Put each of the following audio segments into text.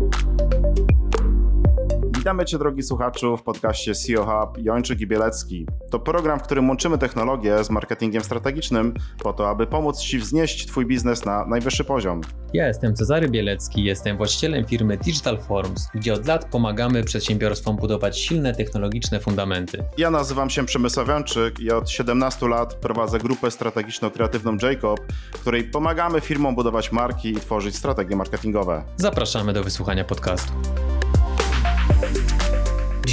thank you Witamy Cię, drogi słuchaczu, w podcaście CEO Hub Jończyk i Bielecki. To program, w którym łączymy technologię z marketingiem strategicznym po to, aby pomóc Ci wznieść Twój biznes na najwyższy poziom. Ja jestem Cezary Bielecki, jestem właścicielem firmy Digital Forms, gdzie od lat pomagamy przedsiębiorstwom budować silne technologiczne fundamenty. Ja nazywam się Przemysław Jończyk i od 17 lat prowadzę grupę strategiczno-kreatywną Jacob, w której pomagamy firmom budować marki i tworzyć strategie marketingowe. Zapraszamy do wysłuchania podcastu.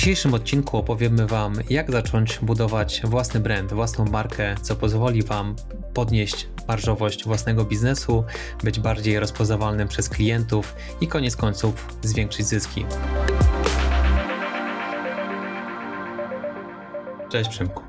W dzisiejszym odcinku opowiemy Wam, jak zacząć budować własny brand, własną markę, co pozwoli Wam podnieść marżowość własnego biznesu, być bardziej rozpoznawalnym przez klientów i koniec końców zwiększyć zyski. Cześć Przemku.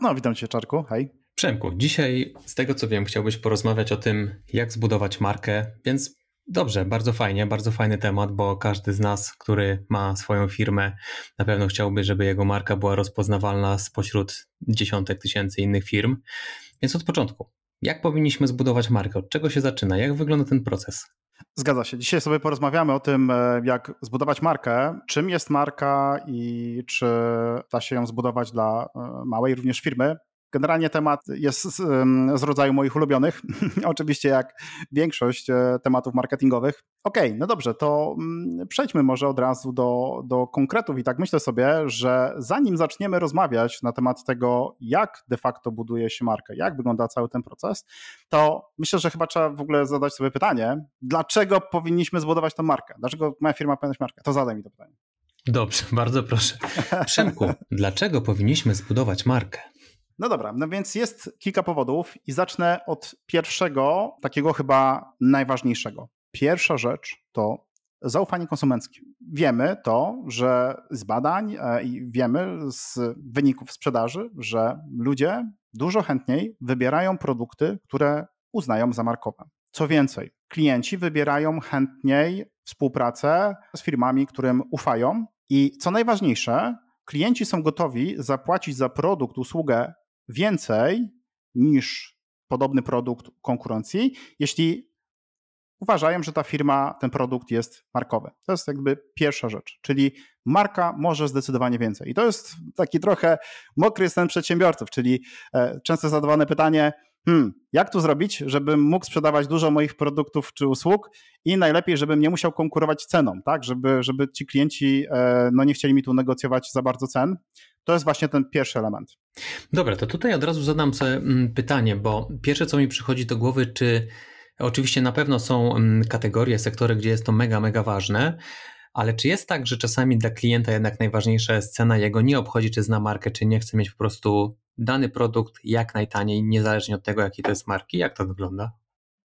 No, witam Cię Czarku, hej. Przemku, dzisiaj z tego co wiem chciałbyś porozmawiać o tym, jak zbudować markę, więc Dobrze, bardzo fajnie, bardzo fajny temat, bo każdy z nas, który ma swoją firmę, na pewno chciałby, żeby jego marka była rozpoznawalna spośród dziesiątek tysięcy innych firm. Więc od początku, jak powinniśmy zbudować markę? Od czego się zaczyna? Jak wygląda ten proces? Zgadza się. Dzisiaj sobie porozmawiamy o tym, e, jak zbudować markę, czym jest marka i czy da się ją zbudować dla e, małej również firmy. Generalnie temat jest z, rodzaju moich ulubionych, oczywiście jak większość e, tematów marketingowych. Okej, okay, no dobrze, to mm, przejdźmy może od razu do, do konkretów i tak myślę sobie, że zanim zaczniemy rozmawiać na temat tego, jak de facto buduje się markę, jak wygląda cały ten proces, to myślę, że chyba trzeba w ogóle zadać sobie pytanie, dlaczego powinniśmy zbudować tę markę? Dlaczego moja firma powinna mieć markę? To zadaj mi to pytanie. Dobrze, bardzo proszę. Przemku, dlaczego powinniśmy zbudować markę? No dobra, no więc jest kilka powodów i zacznę od pierwszego, takiego chyba najważniejszego. Pierwsza rzecz to zaufanie konsumenckie. Wiemy to, że z badań e, i wiemy z wyników sprzedaży, że ludzie dużo chętniej wybierają produkty, które uznają za markowe. Co więcej, klienci wybierają chętniej współpracę z firmami, którym ufają i co najważniejsze, klienci są gotowi zapłacić za produkt, usługę więcej niż podobny produkt konkurencji, jeśli uważają, że ta firma, ten produkt jest markowy. To jest jakby pierwsza rzecz, czyli marka może zdecydowanie więcej. I to jest taki trochę mokry sen przedsiębiorców, czyli e, często zadawane pytanie, hmm, jak tu zrobić, żebym mógł sprzedawać dużo moich produktów czy usług i najlepiej, żebym nie musiał konkurować ceną, tak, żeby, żeby ci klienci e, no, nie chcieli mi tu negocjować za bardzo cen. To jest właśnie ten pierwszy element. Dobra, to tutaj od razu zadam sobie mm, pytanie, bo pierwsze co mi przychodzi do głowy, czy oczywiście na pewno są mm, kategorie, sektory, gdzie jest to mega, mega ważne, ale czy jest tak, że czasami dla klienta jednak najważniejsza jest cena, jego nie obchodzi, czy zna markę, czy nie, chce mieć po prostu dany produkt jak najtaniej, niezależnie od tego, jaki to jest marki? Jak to wygląda?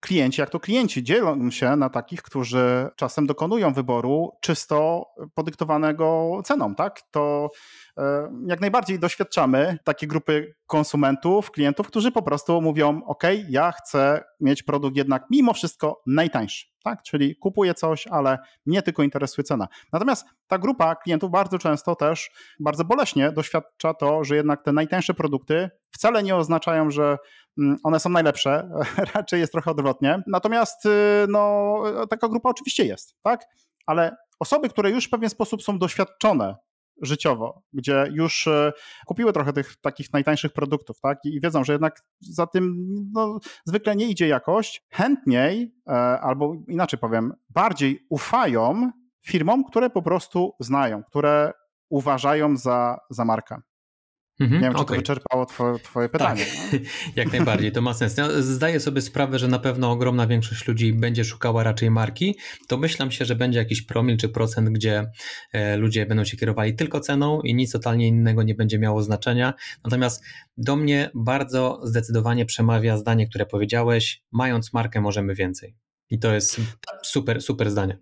Klienci, jak to klienci, dzielą się na takich, którzy czasem dokonują wyboru czysto podyktowanego ceną, tak? To E, jak najbardziej doświadczamy takiej grupy konsumentów, klientów, którzy po prostu mówią: OK, ja chcę mieć produkt jednak mimo wszystko najtańszy. Tak? Czyli kupuję coś, ale mnie tylko interesuje cena. Natomiast ta grupa klientów bardzo często też bardzo boleśnie doświadcza to, że jednak te najtańsze produkty wcale nie oznaczają, że one są najlepsze, raczej jest trochę odwrotnie. Natomiast y, no, taka grupa oczywiście jest, tak? Ale osoby, które już w pewien sposób są doświadczone życiowo, gdzie już e, kupiły trochę tych takich najtańszych produktów, tak? I wiedzą, że jednak za tym no, zwykle nie idzie jakość, chętniej, e, albo inaczej powiem, bardziej ufają firmom, które po prostu znają, które uważają za, za markę. Mhm, nie wiem, czy okay. to wyczerpało twoje, twoje pytanie. Tak, jak najbardziej, to ma sens. Ja zdaję sobie sprawę, że na pewno ogromna większość ludzi będzie szukała raczej marki. To myślam się, że będzie jakiś promil czy procent, gdzie e, ludzie będą się kierowali tylko ceną i nic totalnie innego nie będzie miało znaczenia. Natomiast do mnie bardzo zdecydowanie przemawia zdanie, które powiedziałeś, mając markę możemy więcej. I to jest super, super zdanie.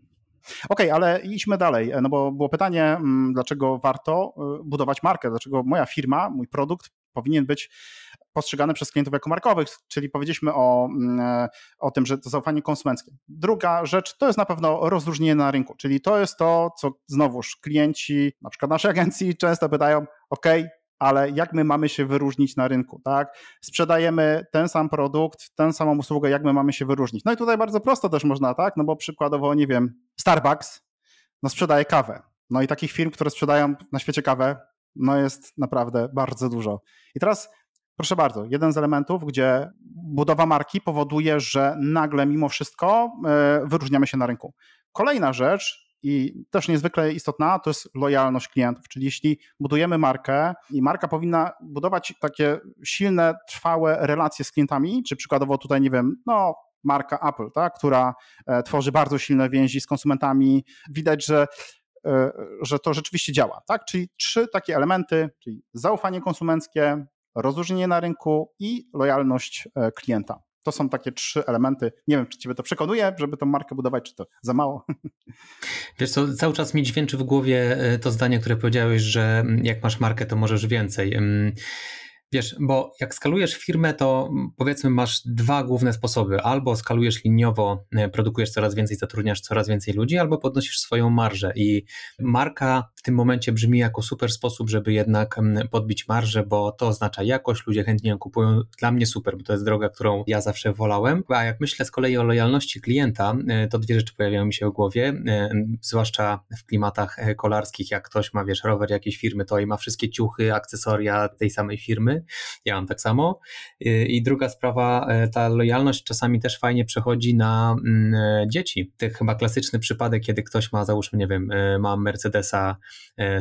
Okej, okay, ale idźmy dalej, no bo było pytanie, mm, dlaczego warto y, budować markę, dlaczego moja firma, mój produkt powinien być postrzegany przez klientów jako markowych, czyli powiedzieliśmy o, mm, o tym, że to zaufanie konsumenckie. Druga rzecz to jest na pewno rozróżnienie na rynku, czyli to jest to, co znowuż klienci, na przykład naszej agencji często pytają, ok, ale jak my mamy się wyróżnić na rynku, tak? Sprzedajemy ten sam produkt, tę samą usługę, jak my mamy się wyróżnić. No i tutaj bardzo prosto też można, tak? No bo przykładowo, nie wiem, Starbucks no sprzedaje kawę. No i takich firm, które sprzedają na świecie kawę, no jest naprawdę bardzo dużo. I teraz Proszę bardzo, jeden z elementów, gdzie budowa marki powoduje, że nagle mimo wszystko e, wyróżniamy się na rynku. Kolejna rzecz, i też niezwykle istotna, to jest lojalność klientów. Czyli jeśli budujemy markę i marka powinna budować takie silne, trwałe relacje z klientami, czy przykładowo tutaj, nie wiem, no marka Apple, tak, która e, tworzy bardzo silne więzi z konsumentami, widać, że e, że to rzeczywiście działa. Tak? Czyli trzy takie elementy, czyli zaufanie konsumenckie, rozróżnienie na rynku i lojalność e, klienta. To są takie trzy elementy. Nie wiem, czy Ciebie to przekonuje, żeby tą markę budować, czy to za mało. Wiesz co, cały czas mi dźwięczy w głowie e, to zdanie, które powiedziałeś, że mm, jak masz markę, to możesz więcej. Wiesz, bo jak skalujesz firmę, to powiedzmy masz dwa główne sposoby. Albo skalujesz liniowo, e, produkujesz coraz więcej, zatrudniasz coraz więcej ludzi, albo podnosisz swoją marżę. I marka w tym momencie brzmi jako super sposób, żeby jednak podbić marżę, bo to oznacza jakość, ludzie chętnie ją kupują. Dla mnie super, bo to jest droga, którą ja zawsze wolałem. A jak myślę z kolei o lojalności klienta, e, to dwie rzeczy pojawiają mi się w głowie, e, zwłaszcza w klimatach kolarskich, jak ktoś ma, wiesz, rower jakiejś firmy, to i ma wszystkie ciuchy, akcesoria tej samej firmy, ja mam tak samo. Y, I druga sprawa, e, ta lojalność czasami też fajnie przechodzi na mm, e, dzieci. To chyba klasyczny przypadek, kiedy ktoś ma, załóżmy, nie wiem, e, ma Mercedesa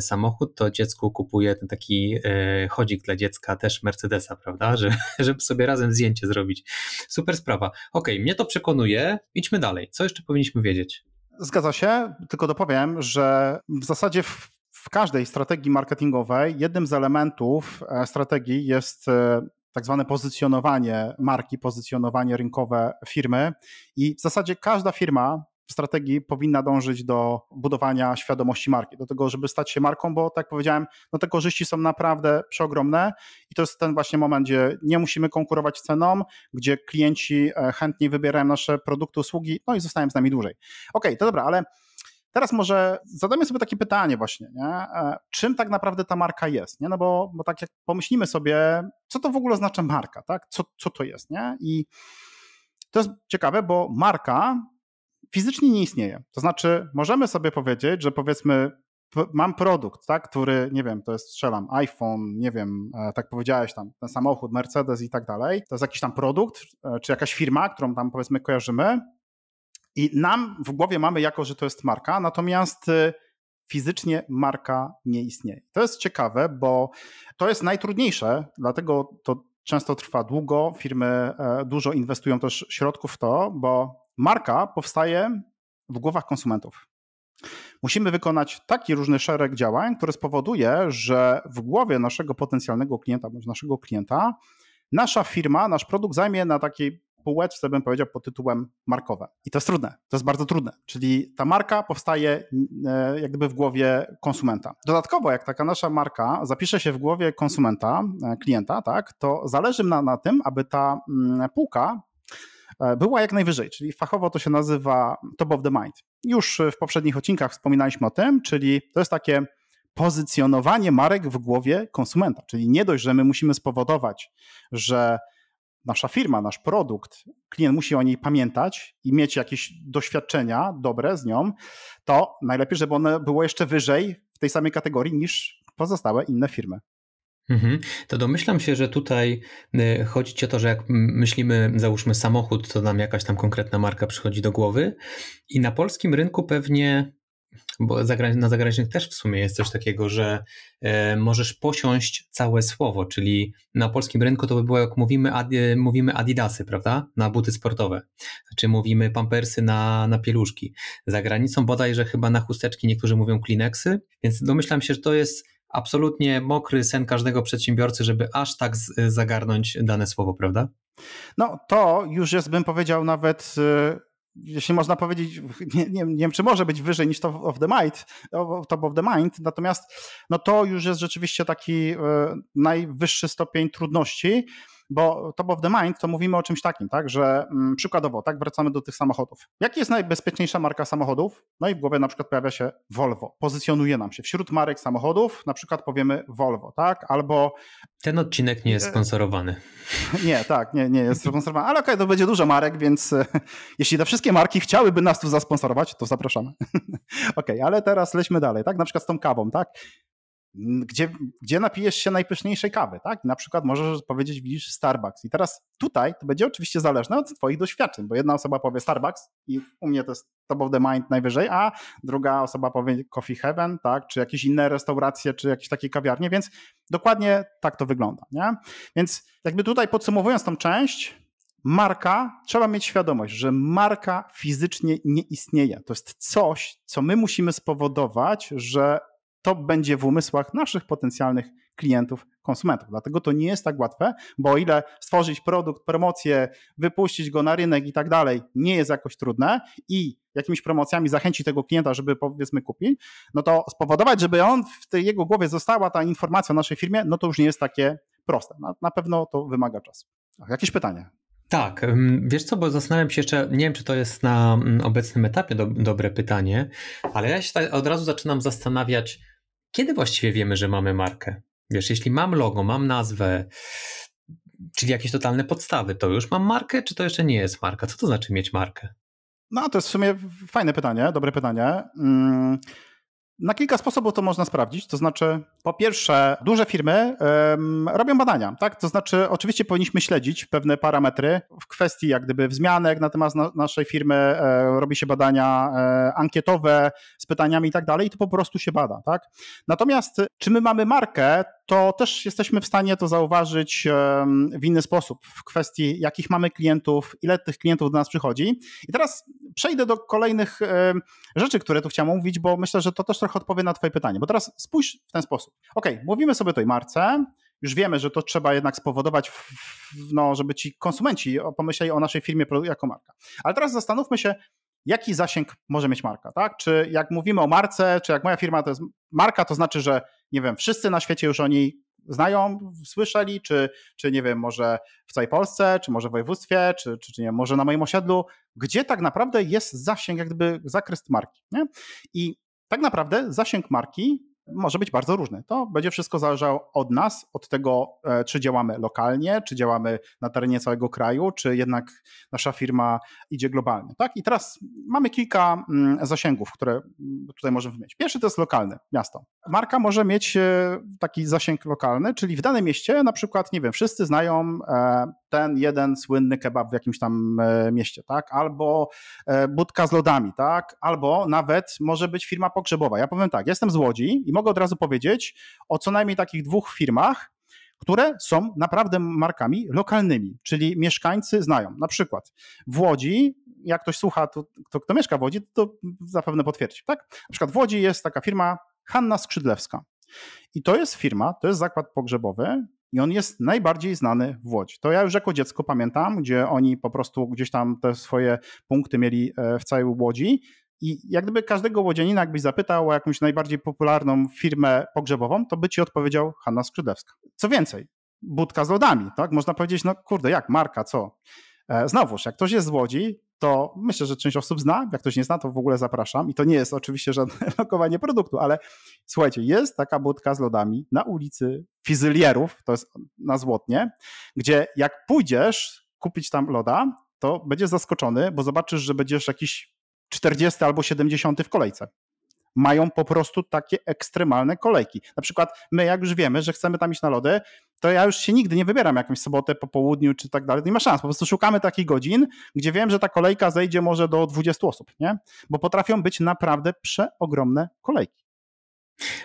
samochód, to dziecku kupuje ten taki chodzik dla dziecka, też Mercedesa, prawda? Że, żeby sobie razem zdjęcie zrobić. Super sprawa. Ok, mnie to przekonuje. Idźmy dalej. Co jeszcze powinniśmy wiedzieć? Zgadza się, tylko dopowiem, że w zasadzie w w każdej strategii marketingowej jednym z elementów e, strategii jest e, tak zwane pozycjonowanie marki, pozycjonowanie rynkowe firmy i w zasadzie każda firma w strategii powinna dążyć do budowania świadomości marki, do tego, żeby stać się marką, bo tak powiedziałem, no te korzyści są naprawdę przeogromne i to jest ten właśnie moment, gdzie nie musimy konkurować ceną, gdzie klienci e, chętnie wybierają nasze produkty, usługi, no i zostają z nami dłużej. Okej, okay, to dobra, ale Teraz może zadajmy sobie takie pytanie właśnie, nie? E, czym tak naprawdę ta marka jest, nie? No bo, bo tak jak pomyślimy sobie, co to w ogóle oznacza marka, tak? Co, co to jest, nie? I to jest ciekawe, bo marka fizycznie nie istnieje. To znaczy możemy sobie powiedzieć, że powiedzmy mam produkt, tak, który, nie wiem, to jest, strzelam, iPhone, nie wiem, e, tak powiedziałeś tam, ten samochód, Mercedes i tak dalej, to jest jakiś tam produkt, e, czy jakaś firma, którą tam powiedzmy kojarzymy, i nam w głowie mamy jako, że to jest marka, natomiast y, fizycznie marka nie istnieje. To jest ciekawe, bo to jest najtrudniejsze, dlatego to często trwa długo, firmy e, dużo inwestują też środków w to, bo marka powstaje w głowach konsumentów. Musimy wykonać taki różny szereg działań, który spowoduje, że w głowie naszego potencjalnego klienta bądź naszego klienta nasza firma, nasz produkt zajmie na takiej półeczce, bym powiedział, pod tytułem markowe. I to jest trudne, to jest bardzo trudne. Czyli ta marka powstaje e, jak gdyby w głowie konsumenta. Dodatkowo, jak taka nasza marka zapisze się w głowie konsumenta, e, klienta, tak, to zależy nam na tym, aby ta mm, półka e, była jak najwyżej, czyli fachowo to się nazywa top of the mind. Już w poprzednich odcinkach wspominaliśmy o tym, czyli to jest takie pozycjonowanie marek w głowie konsumenta, czyli nie dość, że my musimy spowodować, że nasza firma, nasz produkt, klient musi o niej pamiętać i mieć jakieś doświadczenia dobre z nią, to najlepiej, żeby one było jeszcze wyżej w tej samej kategorii niż pozostałe inne firmy. Mhm. To domyślam się, że tutaj y, chodzi ci o to, że jak myślimy, załóżmy samochód, to nam jakaś tam konkretna marka przychodzi do głowy i na polskim rynku pewnie bo na zagranicznych też w sumie jest coś takiego, że e, możesz posiąść całe słowo, czyli na polskim rynku to by było jak mówimy, mówimy adidasy, prawda, na buty sportowe, czy mówimy pampersy na, na pieluszki. Za granicą bodajże chyba na chusteczki niektórzy mówią Kleenexy, więc domyślam się, że to jest absolutnie mokry sen każdego przedsiębiorcy, żeby aż tak zagarnąć dane słowo, prawda? No to już jest, bym powiedział, nawet y, jeśli można powiedzieć, nie, nie, nie, wiem, czy może być wyżej niż top of the mind, top of the mind, natomiast no to już jest rzeczywiście taki e, najwyższy stopień trudności, bo top of the mind to mówimy o czymś takim, tak, że mm, przykładowo, tak, wracamy do tych samochodów. Jaki jest najbezpieczniejsza marka samochodów? No i w głowie na przykład pojawia się Volvo. Pozycjonuje nam się wśród marek samochodów, na przykład powiemy Volvo, tak, albo... Ten odcinek nie jest sponsorowany. Nie, tak, nie, nie jest sponsorowany, ale okej, okay, to będzie dużo marek, więc jeśli te wszystkie marki chciałyby nas tu zasponsorować, to zapraszamy. okej, okay, ale teraz lećmy dalej, tak, na przykład z tą kawą, tak, gdzie, gdzie napijesz się najpyszniejszej kawy, tak? na przykład możesz powiedzieć, widzisz Starbucks. I teraz tutaj to będzie oczywiście zależne od twoich doświadczeń, bo jedna osoba powie Starbucks i u mnie to jest top of the mind najwyżej, a druga osoba powie Coffee Heaven, tak? czy jakieś inne restauracje, czy jakieś takie kawiarnie, więc dokładnie tak to wygląda. Nie? Więc jakby tutaj podsumowując tą część, marka, trzeba mieć świadomość, że marka fizycznie nie istnieje. To jest coś, co my musimy spowodować, że to będzie w umysłach naszych potencjalnych klientów, konsumentów. Dlatego to nie jest tak łatwe, bo o ile stworzyć produkt, promocję, wypuścić go na rynek i tak dalej, nie jest jakoś trudne i jakimiś promocjami zachęci tego klienta, żeby powiedzmy kupił, no to spowodować, żeby on w tej jego głowie została ta informacja o naszej firmie, no to już nie jest takie proste. Na, na pewno to wymaga czasu. Jakieś pytanie? Tak, wiesz co, bo zastanawiam się jeszcze, nie wiem czy to jest na obecnym etapie do, dobre pytanie, ale ja się tak od razu zaczynam zastanawiać, kiedy właściwie wiemy, że mamy markę? Wiesz, jeśli mam logo, mam nazwę, czyli jakieś totalne podstawy, to już mam markę, czy to jeszcze nie jest marka? Co to znaczy mieć markę? No, to jest w sumie fajne pytanie, dobre pytanie. Hmm. Na kilka sposobów to można sprawdzić. To znaczy, po pierwsze, duże firmy robią badania, tak? To znaczy, oczywiście powinniśmy śledzić pewne parametry w kwestii jak gdyby wzmianek na temat na, naszej firmy, e, robi się badania e, ankietowe z pytaniami i tak dalej, i to po prostu się bada, tak? Natomiast, czy my mamy markę, to też jesteśmy w stanie to zauważyć w inny sposób, w kwestii jakich mamy klientów, ile tych klientów do nas przychodzi. I teraz przejdę do kolejnych rzeczy, które tu chciałem mówić, bo myślę, że to też trochę odpowie na Twoje pytanie. Bo teraz spójrz w ten sposób. Ok, mówimy sobie tej marce, już wiemy, że to trzeba jednak spowodować, no, żeby ci konsumenci pomyśleli o naszej firmie jako marka. Ale teraz zastanówmy się, jaki zasięg może mieć marka, tak? Czy jak mówimy o marce, czy jak moja firma to jest marka, to znaczy, że nie wiem, wszyscy na świecie już o niej znają, słyszeli, czy, czy nie wiem, może w całej Polsce, czy może w województwie, czy, czy, czy nie może na moim osiedlu, gdzie tak naprawdę jest zasięg, jak gdyby zakres marki. Nie? I tak naprawdę zasięg marki może być bardzo różny. To będzie wszystko zależało od nas, od tego, e, czy działamy lokalnie, czy działamy na terenie całego kraju, czy jednak nasza firma idzie globalnie. Tak? I teraz mamy kilka mm, zasięgów, które tutaj możemy wymienić. Pierwszy to jest lokalny, miasto. Marka może mieć e, taki zasięg lokalny, czyli w danym mieście, na przykład, nie wiem, wszyscy znają e, ten jeden słynny kebab w jakimś tam mieście, tak? Albo budka z lodami, tak? Albo nawet może być firma pogrzebowa. Ja powiem tak, jestem z Łodzi i mogę od razu powiedzieć o co najmniej takich dwóch firmach, które są naprawdę markami lokalnymi, czyli mieszkańcy znają. Na przykład w Łodzi, jak ktoś słucha, to, to kto mieszka w Łodzi, to zapewne potwierdzi. Tak? Na przykład w Łodzi jest taka firma Hanna Skrzydlewska. I to jest firma, to jest zakład pogrzebowy, i on jest najbardziej znany w Łodzi. To ja już jako dziecko pamiętam, gdzie oni po prostu gdzieś tam te swoje punkty mieli e, w całej Łodzi. I jak gdyby każdego łodzianina, jakbyś zapytał o jakąś najbardziej popularną firmę pogrzebową, to by ci odpowiedział Hanna Skrzydlewska. Co więcej, budka z lodami, tak? Można powiedzieć, no kurde, jak, marka, co? E, znowuż, jak ktoś jest z Łodzi, to myślę, że część osób zna, jak ktoś nie zna, to w ogóle zapraszam. I to nie jest oczywiście żadne lokowanie produktu, ale słuchajcie, jest taka budka z lodami na ulicy Fizylierów, to jest na Złotnie, gdzie jak pójdziesz kupić tam loda, to będziesz zaskoczony, bo zobaczysz, że będziesz jakiś 40 albo 70 w kolejce. Mają po prostu takie ekstremalne kolejki. Na przykład my, jak już wiemy, że chcemy tam iść na lody, to ja już się nigdy nie wybieram jakąś sobotę po południu czy tak dalej. Nie ma szans. Po prostu szukamy takich godzin, gdzie wiem, że ta kolejka zejdzie może do 20 osób, nie? Bo potrafią być naprawdę przeogromne kolejki.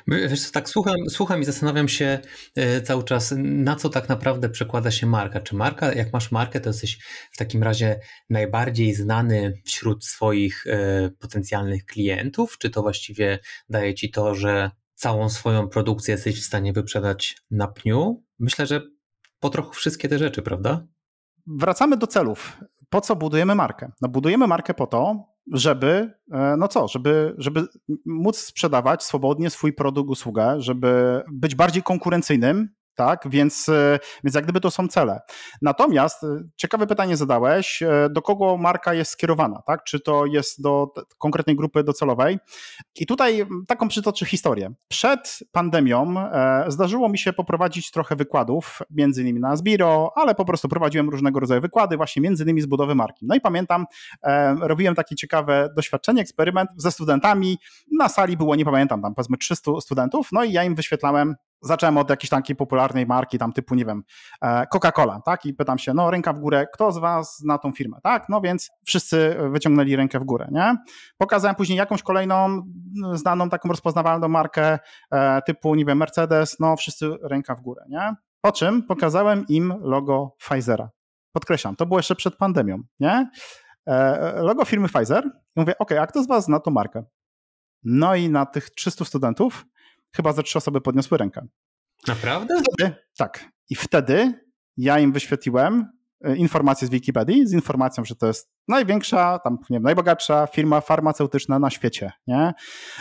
Wiesz, tak słucham, słucham i zastanawiam się e, cały czas, na co tak naprawdę przekłada się marka. Czy marka, jak masz markę, to jesteś w takim razie najbardziej znany wśród swoich e, potencjalnych klientów? Czy to właściwie daje ci to, że całą swoją produkcję jesteś w stanie wyprzedać na pniu? Myślę, że po trochu wszystkie te rzeczy, prawda? Wracamy do celów. Po co budujemy markę? No budujemy markę po to, żeby, e, no co, żeby, żeby móc sprzedawać swobodnie swój produkt, usługę, żeby być bardziej konkurencyjnym, tak? Więc, e, więc jak gdyby to są cele. Natomiast e, ciekawe pytanie zadałeś, e, do kogo marka jest skierowana, tak? Czy to jest do konkretnej grupy docelowej? I tutaj taką przytoczę historię. Przed pandemią zdarzyło mi się poprowadzić trochę wykładów, między innymi na Sbiro, ale po prostu prowadziłem różnego rodzaju wykłady, właśnie między innymi z budowy marki. No i pamiętam, robiłem takie ciekawe doświadczenie, eksperyment ze studentami. Na sali było, nie pamiętam, tam powiedzmy 300 studentów, no i ja im wyświetlałem zacząłem od jakiejś takiej popularnej marki, tam typu, nie wiem, e, Coca-Cola, tak? I pytam się, no ręka w górę, kto z was zna tą firmę, tak? No więc wszyscy wyciągnęli rękę w górę, nie? Pokazałem później jakąś kolejną znaną taką rozpoznawalną markę e, typu, nie wiem, Mercedes, no wszyscy ręka w górę, nie? Po czym pokazałem im logo Pfizera. Podkreślam, to było jeszcze przed pandemią, nie? E, logo firmy Pfizer i mówię, ok, a kto z was zna tą markę? No i na tych 300 studentów chyba ze trzy osoby podniosły rękę. Naprawdę? Wtedy, tak. I wtedy ja im wyświetliłem e, informację z Wikipedii z informacją, że to jest największa, tam nie wiem, najbogatsza firma farmaceutyczna na świecie, nie?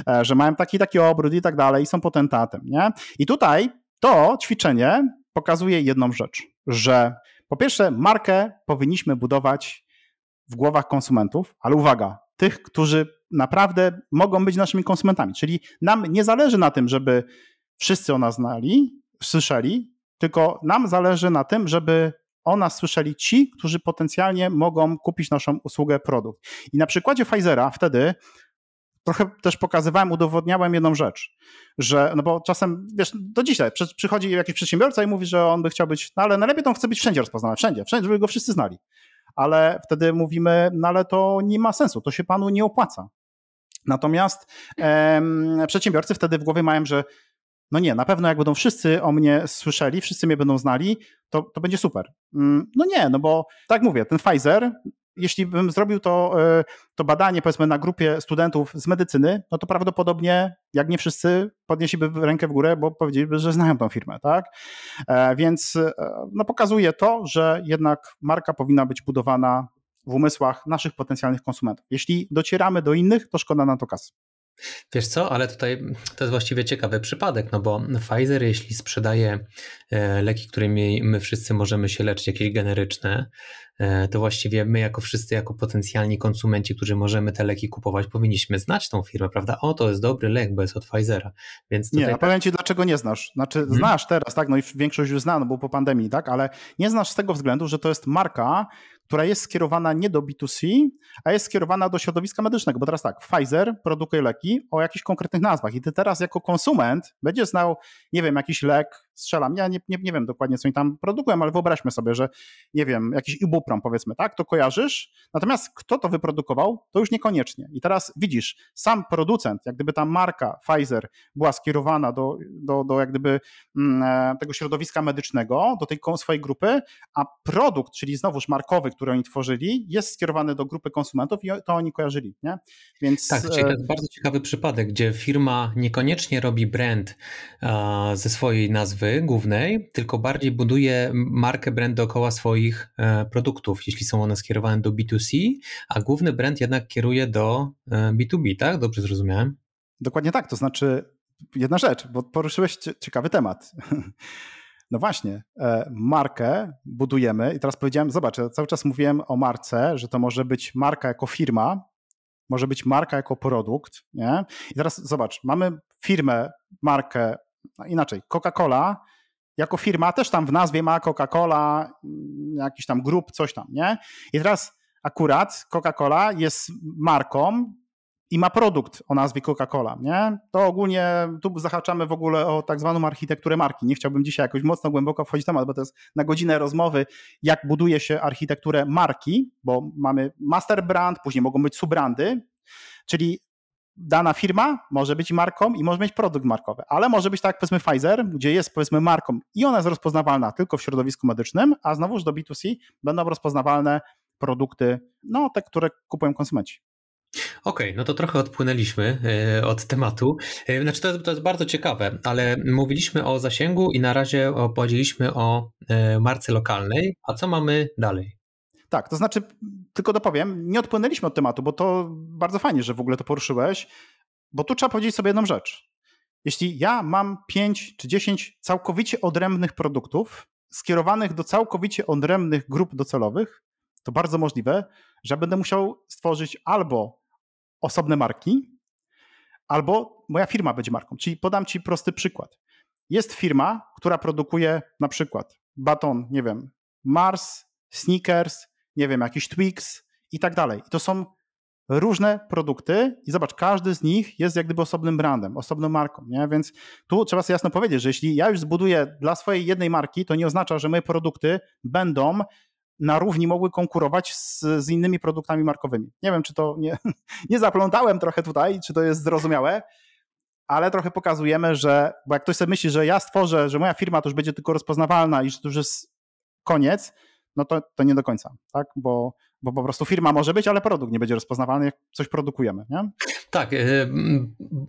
E, że mają taki taki obrót i tak dalej i są potentatem, nie? I tutaj to ćwiczenie pokazuje jedną rzecz, że po pierwsze markę powinniśmy budować w głowach konsumentów, ale uwaga, tych, którzy naprawdę mogą być naszymi konsumentami. Czyli nam nie zależy na tym, żeby wszyscy o nas znali, słyszeli, tylko nam zależy na tym, żeby o nas słyszeli ci, którzy potencjalnie mogą kupić naszą usługę, produkt. I na przykładzie Pfizera wtedy trochę też pokazywałem, udowodniałem jedną rzecz, że, no bo czasem, wiesz, do dzisiaj przychodzi jakiś przedsiębiorca i mówi, że on by chciał być, no ale najlepiej to on chce być wszędzie rozpoznany, wszędzie, wszędzie, żeby go wszyscy znali. Ale wtedy mówimy, no ale to nie ma sensu, to się panu nie opłaca. Natomiast em, przedsiębiorcy wtedy w głowie mają, że no nie, na pewno jak będą wszyscy o mnie słyszeli, wszyscy mnie będą znali, to, to będzie super. Mm, no nie, no bo tak mówię, ten Pfizer, jeśli bym zrobił to, e, to badanie powiedzmy na grupie studentów z medycyny, no to prawdopodobnie jak nie wszyscy podnieśliby rękę w górę, bo powiedzieliby, że znają tą firmę, tak? E, więc e, no pokazuje to, że jednak marka powinna być budowana w umysłach naszych potencjalnych konsumentów. Jeśli docieramy do innych, to szkoda na to kasy. Wiesz co, ale tutaj to jest właściwie ciekawy przypadek, no bo Pfizer, jeśli sprzedaje e, leki, którymi my wszyscy możemy się leczyć, jakieś generyczne, e, to właściwie my, jako wszyscy, jako potencjalni konsumenci, którzy możemy te leki kupować, powinniśmy znać tą firmę, prawda? O, to jest dobry lek, bo jest od Pfizera. Więc. Nie, a powiem Ci, dlaczego nie znasz. Znaczy, hmm. znasz teraz, tak? No i większość już zna, no bo po pandemii, tak? Ale nie znasz z tego względu, że to jest marka, która jest skierowana nie do B2C, a jest skierowana do środowiska medycznego. Bo teraz tak, Pfizer produkuje leki o jakichś konkretnych nazwach i ty teraz jako konsument będziesz znał, nie wiem, jakiś lek, strzelam, ja nie, nie, nie wiem dokładnie, co oni tam produkują, ale wyobraźmy sobie, że nie wiem, jakiś ibuprom powiedzmy, tak, to kojarzysz, natomiast kto to wyprodukował, to już niekoniecznie. I teraz widzisz, sam producent, jak gdyby ta marka Pfizer była skierowana do, do, do jak gdyby mm, e, tego środowiska medycznego, do tej swojej grupy, a produkt, czyli znowuż markowy, który oni tworzyli, jest skierowany do grupy konsumentów i to oni kojarzyli, nie? Więc... Tak, to jest bardzo ciekawy przypadek, gdzie firma niekoniecznie robi brand ze swojej nazwy głównej, tylko bardziej buduje markę brand dookoła swoich e, produktów, jeśli są one skierowane do B2C, a główny brand jednak kieruje do B2B, e, tak? Dobrze zrozumiałem? Dokładnie tak, to znaczy jedna rzecz, bo poruszyłeś ciekawy temat. No właśnie, e, markę budujemy i teraz powiedziałem, zobacz, cały czas mówiłem o marce, że to może być marka jako firma, może być marka jako produkt, nie? I teraz zobacz, mamy firmę, markę, inaczej, Coca-Cola jako firma też tam w nazwie ma Coca-Cola, jakiś tam grup, coś tam, nie? I teraz akurat Coca-Cola jest marką, i ma produkt o nazwie Coca-Cola, nie? To ogólnie tu zahaczamy w ogóle o tak zwaną architekturę marki. Nie chciałbym dzisiaj jakoś mocno głęboko wchodzić w temat, bo to jest na godzinę rozmowy, jak buduje się architekturę marki, bo mamy master brand, później mogą być subbrandy, czyli dana firma może być marką i może mieć produkt markowy, ale może być tak powiedzmy Pfizer, gdzie jest powiedzmy marką i ona jest rozpoznawalna tylko w środowisku medycznym, a znowuż do B2C będą rozpoznawalne produkty, no te, które kupują konsumenci. Okej, no to trochę odpłynęliśmy e, od tematu. E, znaczy to jest, to jest bardzo ciekawe, ale mówiliśmy o zasięgu i na razie opowiedzieliśmy o e, marce lokalnej, a co mamy dalej? Tak, to znaczy, tylko dopowiem, nie odpłynęliśmy od tematu, bo to bardzo fajnie, że w ogóle to poruszyłeś, bo tu trzeba powiedzieć sobie jedną rzecz. jeśli ja mam 5 czy 10 całkowicie odrębnych produktów, skierowanych do całkowicie odrębnych grup docelowych, to bardzo możliwe, że będę musiał stworzyć albo osobne marki, albo moja firma będzie marką. Czyli podam Ci prosty przykład. Jest firma, która produkuje na przykład baton, nie wiem, Mars, Snickers, nie wiem, jakiś Twix i tak dalej. I to są różne produkty i zobacz, każdy z nich jest jak gdyby osobnym brandem, osobną marką, nie? Więc tu trzeba sobie jasno powiedzieć, że jeśli ja już zbuduję dla swojej jednej marki, to nie oznacza, że moje produkty będą na równi mogły konkurować z, z innymi produktami markowymi. Nie wiem, czy to nie, nie zaplątałem trochę tutaj, czy to jest zrozumiałe, ale trochę pokazujemy, że, bo jak ktoś sobie myśli, że ja stworzę, że moja firma to już będzie tylko rozpoznawalna i że to już jest koniec, no to, to nie do końca, tak? Bo, bo po prostu firma może być, ale produkt nie będzie rozpoznawalny, jak coś produkujemy, nie? Tak, y,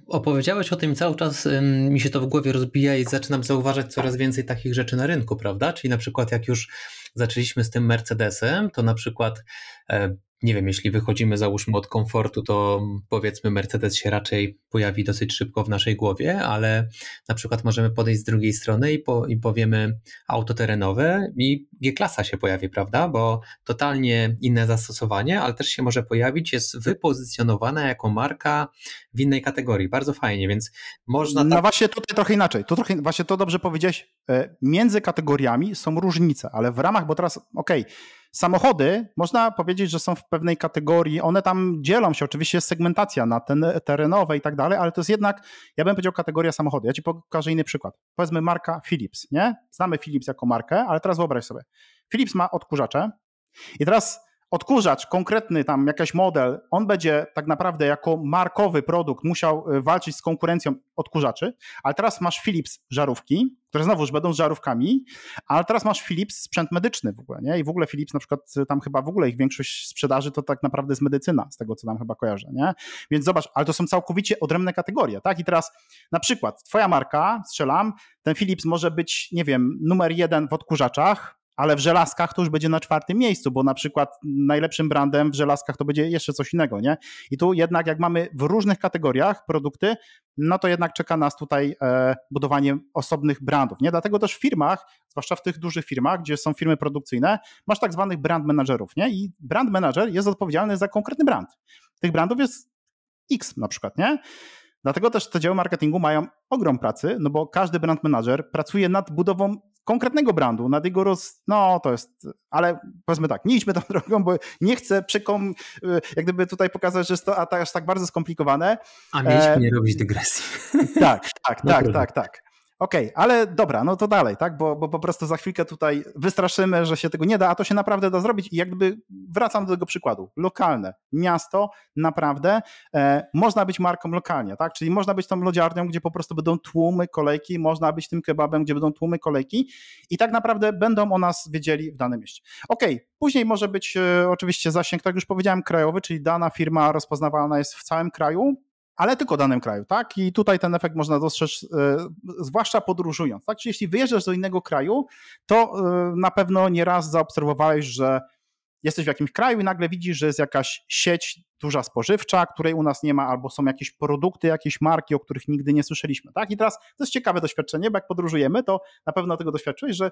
opowiedziałeś o tym cały czas, mi się to w głowie rozbija i zaczynam zauważać coraz więcej takich rzeczy na rynku, prawda? Czyli na przykład jak już zaczęliśmy z tym Mercedesem, to na przykład e, nie wiem, jeśli wychodzimy załóżmy od komfortu, to powiedzmy Mercedes się raczej pojawi dosyć szybko w naszej głowie, ale na przykład możemy podejść z drugiej strony i, po, i powiemy auto terenowe i G-klasa się pojawi, prawda? Bo totalnie inne zastosowanie, ale też się może pojawić, jest wypozycjonowana jako marka w innej kategorii. Bardzo fajnie, więc można. No tak... właśnie tutaj trochę inaczej. To trochę, właśnie to dobrze powiedziałeś. E, między kategoriami są różnice, ale w ramach, bo teraz, okej, okay, Samochody, można powiedzieć, że są w pewnej kategorii, one tam dzielą się, oczywiście jest segmentacja na ten, terenowe i tak dalej, ale to jest jednak, ja bym powiedział kategoria samochody. Ja ci pokażę inny przykład. Powiedzmy marka Philips, nie? Znamy Philips jako markę, ale teraz wyobraź sobie. Philips ma odkurzacze i teraz odkurzacz, konkretny tam jakiś model, on będzie tak naprawdę jako markowy produkt musiał y, walczyć z konkurencją odkurzaczy, ale teraz masz Philips żarówki, które znowuż będą żarówkami, ale teraz masz Philips sprzęt medyczny w ogóle, nie? I w ogóle Philips na przykład y, tam chyba w ogóle ich większość sprzedaży to tak naprawdę jest medycyna, z tego co tam chyba kojarzę, nie? Więc zobacz, ale to są całkowicie odrębne kategorie, tak? I teraz na przykład twoja marka, strzelam, ten Philips może być, nie wiem, numer jeden w odkurzaczach, ale w żelazkach to już będzie na czwartym miejscu, bo na przykład najlepszym brandem w żelazkach to będzie jeszcze coś innego, nie? I tu jednak jak mamy w różnych kategoriach produkty, no to jednak czeka nas tutaj e, budowanie osobnych brandów, nie? Dlatego też w firmach, zwłaszcza w tych dużych firmach, gdzie są firmy produkcyjne, masz tak zwanych brand managerów, nie? I brand manager jest odpowiedzialny za konkretny brand. Tych brandów jest X na przykład, nie? Dlatego też te działy marketingu mają ogrom pracy, no bo każdy brand manager pracuje nad budową konkretnego brandu, nad jego roz... No, to jest... Ale powiedzmy tak, nie idźmy tą drogą, bo nie chcę przekom... jak gdyby tutaj pokazać, że jest to aż tak bardzo skomplikowane. A mieliśmy e... nie robić dygresji. Tak, tak, no tak, tak, tak. Okej, okay, ale dobra, no to dalej, tak? Bo, bo po prostu za chwilkę tutaj wystraszymy, że się tego nie da, a to się naprawdę da zrobić. I jakby wracam do tego przykładu. Lokalne, miasto, naprawdę e, można być marką lokalnie, tak? Czyli można być tą lodziarnią, gdzie po prostu będą tłumy, kolejki, można być tym kebabem, gdzie będą tłumy, kolejki i tak naprawdę będą o nas wiedzieli w danym mieście. Okej, okay, później może być e, oczywiście zasięg, tak już powiedziałem, krajowy, czyli dana firma rozpoznawalna jest w całym kraju, ale tylko danym kraju, tak? I tutaj ten efekt można dostrzec, e, zwłaszcza podróżując, tak? Czyli jeśli wyjeżdżasz do innego kraju, to e, na pewno nieraz zaobserwowałeś, że jesteś w jakimś kraju i nagle widzisz, że jest jakaś sieć duża spożywcza, której u nas nie ma, albo są jakieś produkty, jakieś marki, o których nigdy nie słyszeliśmy, tak? I teraz to jest ciekawe doświadczenie, bo jak podróżujemy, to na pewno tego doświadczyłeś, że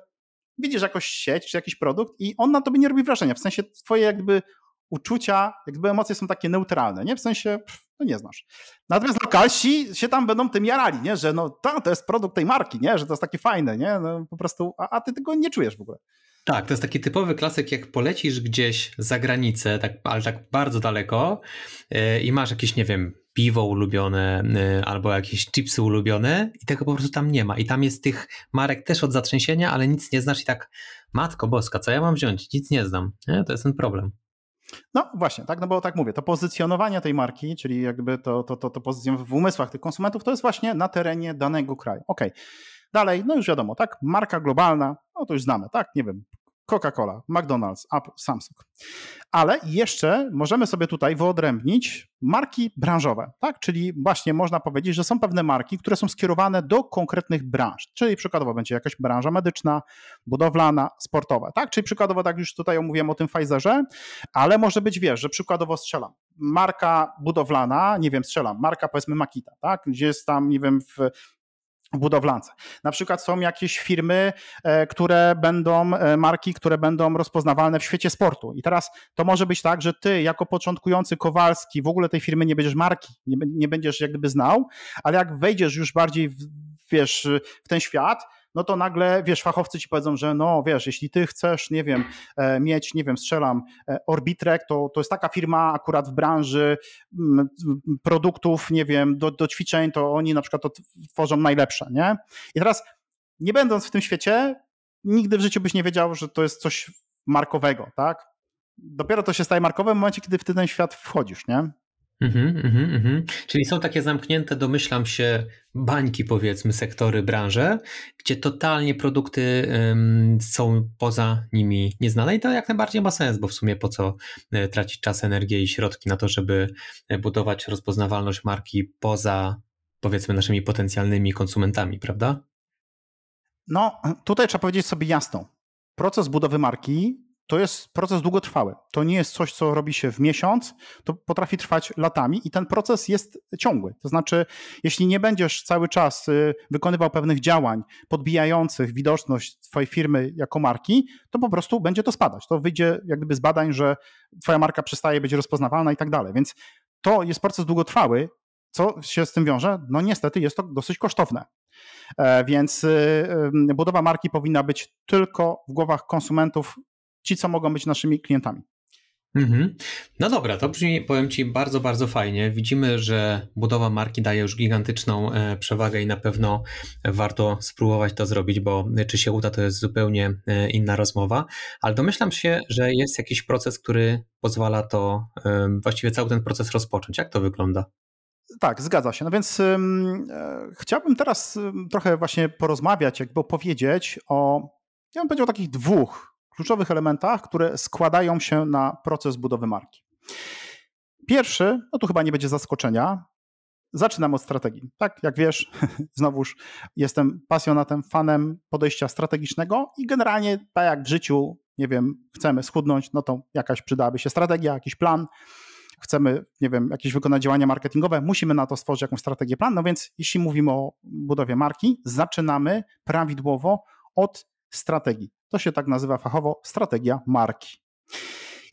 widzisz jakąś sieć czy jakiś produkt i on na tobie nie robi wrażenia, w sensie twoje jakby uczucia, jakby emocje są takie neutralne, nie? W sensie, no nie znasz. Natomiast lokalsi się tam będą tym jarali, nie? Że no to, to jest produkt tej marki, nie? Że to jest takie fajne, nie? No, po prostu, a, a ty tego nie czujesz w ogóle. Tak, to jest taki typowy klasyk, jak polecisz gdzieś za granicę, tak, ale tak bardzo daleko yy, i masz jakieś, nie wiem, piwo ulubione yy, albo jakieś chipsy ulubione i tego po prostu tam nie ma. I tam jest tych marek też od zatrzęsienia, ale nic nie znasz i tak, matko boska, co ja mam wziąć? Nic nie znam. Nie? To jest ten problem. No właśnie, tak, no bo tak mówię, to pozycjonowanie tej marki, czyli jakby to, to, to, to pozycjonowanie w umysłach tych konsumentów, to jest właśnie na terenie danego kraju. Ok. Dalej, no już wiadomo, tak, marka globalna, no to już znamy, tak, nie wiem, Coca-Cola, McDonald's, Apple, Samsung. Ale jeszcze możemy sobie tutaj wyodrębnić marki branżowe, tak? Czyli właśnie można powiedzieć, że są pewne marki, które są skierowane do konkretnych branż. Czyli przykładowo będzie jakaś branża medyczna, budowlana, sportowa, tak? Czyli przykładowo, tak już tutaj omówiłem o tym Pfizerze, ale może być, wiesz, że przykładowo strzelam. marka budowlana, nie wiem, strzelam, marka powiedzmy Makita, tak? Gdzie jest tam, nie wiem, w budowlance. Na przykład są jakieś firmy, e, które będą, e, marki, które będą rozpoznawalne w świecie sportu. I teraz to może być tak, że ty jako początkujący Kowalski w ogóle tej firmy nie będziesz marki, nie, nie będziesz jak gdyby znał, ale jak wejdziesz już bardziej w, wiesz, w ten świat, no to nagle, wiesz, fachowcy ci powiedzą, że no, wiesz, jeśli ty chcesz, nie wiem, e, mieć, nie wiem, strzelam, e, Orbitrek, to, to jest taka firma akurat w branży mm, produktów, nie wiem, do, do ćwiczeń, to oni na przykład to tworzą najlepsze, nie? I teraz, nie będąc w tym świecie, nigdy w życiu byś nie wiedział, że to jest coś markowego, tak? Dopiero to się staje markowe w momencie, kiedy w ten świat wchodzisz, nie? Mhm, mhm, mhm. Czyli są takie zamknięte, domyślam się, bańki, powiedzmy, sektory, branże, gdzie totalnie produkty są poza nimi nieznane i to jak najbardziej ma sens, bo w sumie po co e, tracić czas, energię i środki na to, żeby e, budować rozpoznawalność marki poza, powiedzmy, naszymi potencjalnymi konsumentami, prawda? No, tutaj trzeba powiedzieć sobie jasno. Proces budowy marki to jest proces długotrwały. To nie jest coś, co robi się w miesiąc, to potrafi trwać latami i ten proces jest ciągły. To znaczy, jeśli nie będziesz cały czas y, wykonywał pewnych działań podbijających widoczność Twojej firmy jako marki, to po prostu będzie to spadać. To wyjdzie jak gdyby z badań, że Twoja marka przestaje być rozpoznawalna i tak dalej. Więc to jest proces długotrwały. Co się z tym wiąże? No niestety jest to dosyć kosztowne. E, więc y, y, budowa marki powinna być tylko w głowach konsumentów ci, co mogą być naszymi klientami. Mhm. No dobra, to brzmi, powiem Ci, bardzo, bardzo fajnie. Widzimy, że budowa marki daje już gigantyczną e, przewagę i na pewno warto spróbować to zrobić, bo czy się uda, to jest zupełnie e, inna rozmowa, ale domyślam się, że jest jakiś proces, który pozwala to, e, właściwie cały ten proces rozpocząć. Jak to wygląda? Tak, zgadza się. No więc um, chciałbym teraz trochę właśnie porozmawiać, jakby opowiedzieć o, ja bym powiedział o takich dwóch kluczowych elementach, które składają się na proces budowy marki. Pierwszy, no tu chyba nie będzie zaskoczenia, zaczynam od strategii. Tak, jak wiesz, znowuż jestem pasjonatem, fanem podejścia strategicznego i generalnie tak jak w życiu, nie wiem, chcemy schudnąć, no to jakaś przydałaby się strategia, jakiś plan. Chcemy, nie wiem, jakieś wykonać działania marketingowe, musimy na to stworzyć jakąś strategię, plan. No więc jeśli mówimy o budowie marki, zaczynamy prawidłowo od strategii. To się tak nazywa fachowo strategia marki.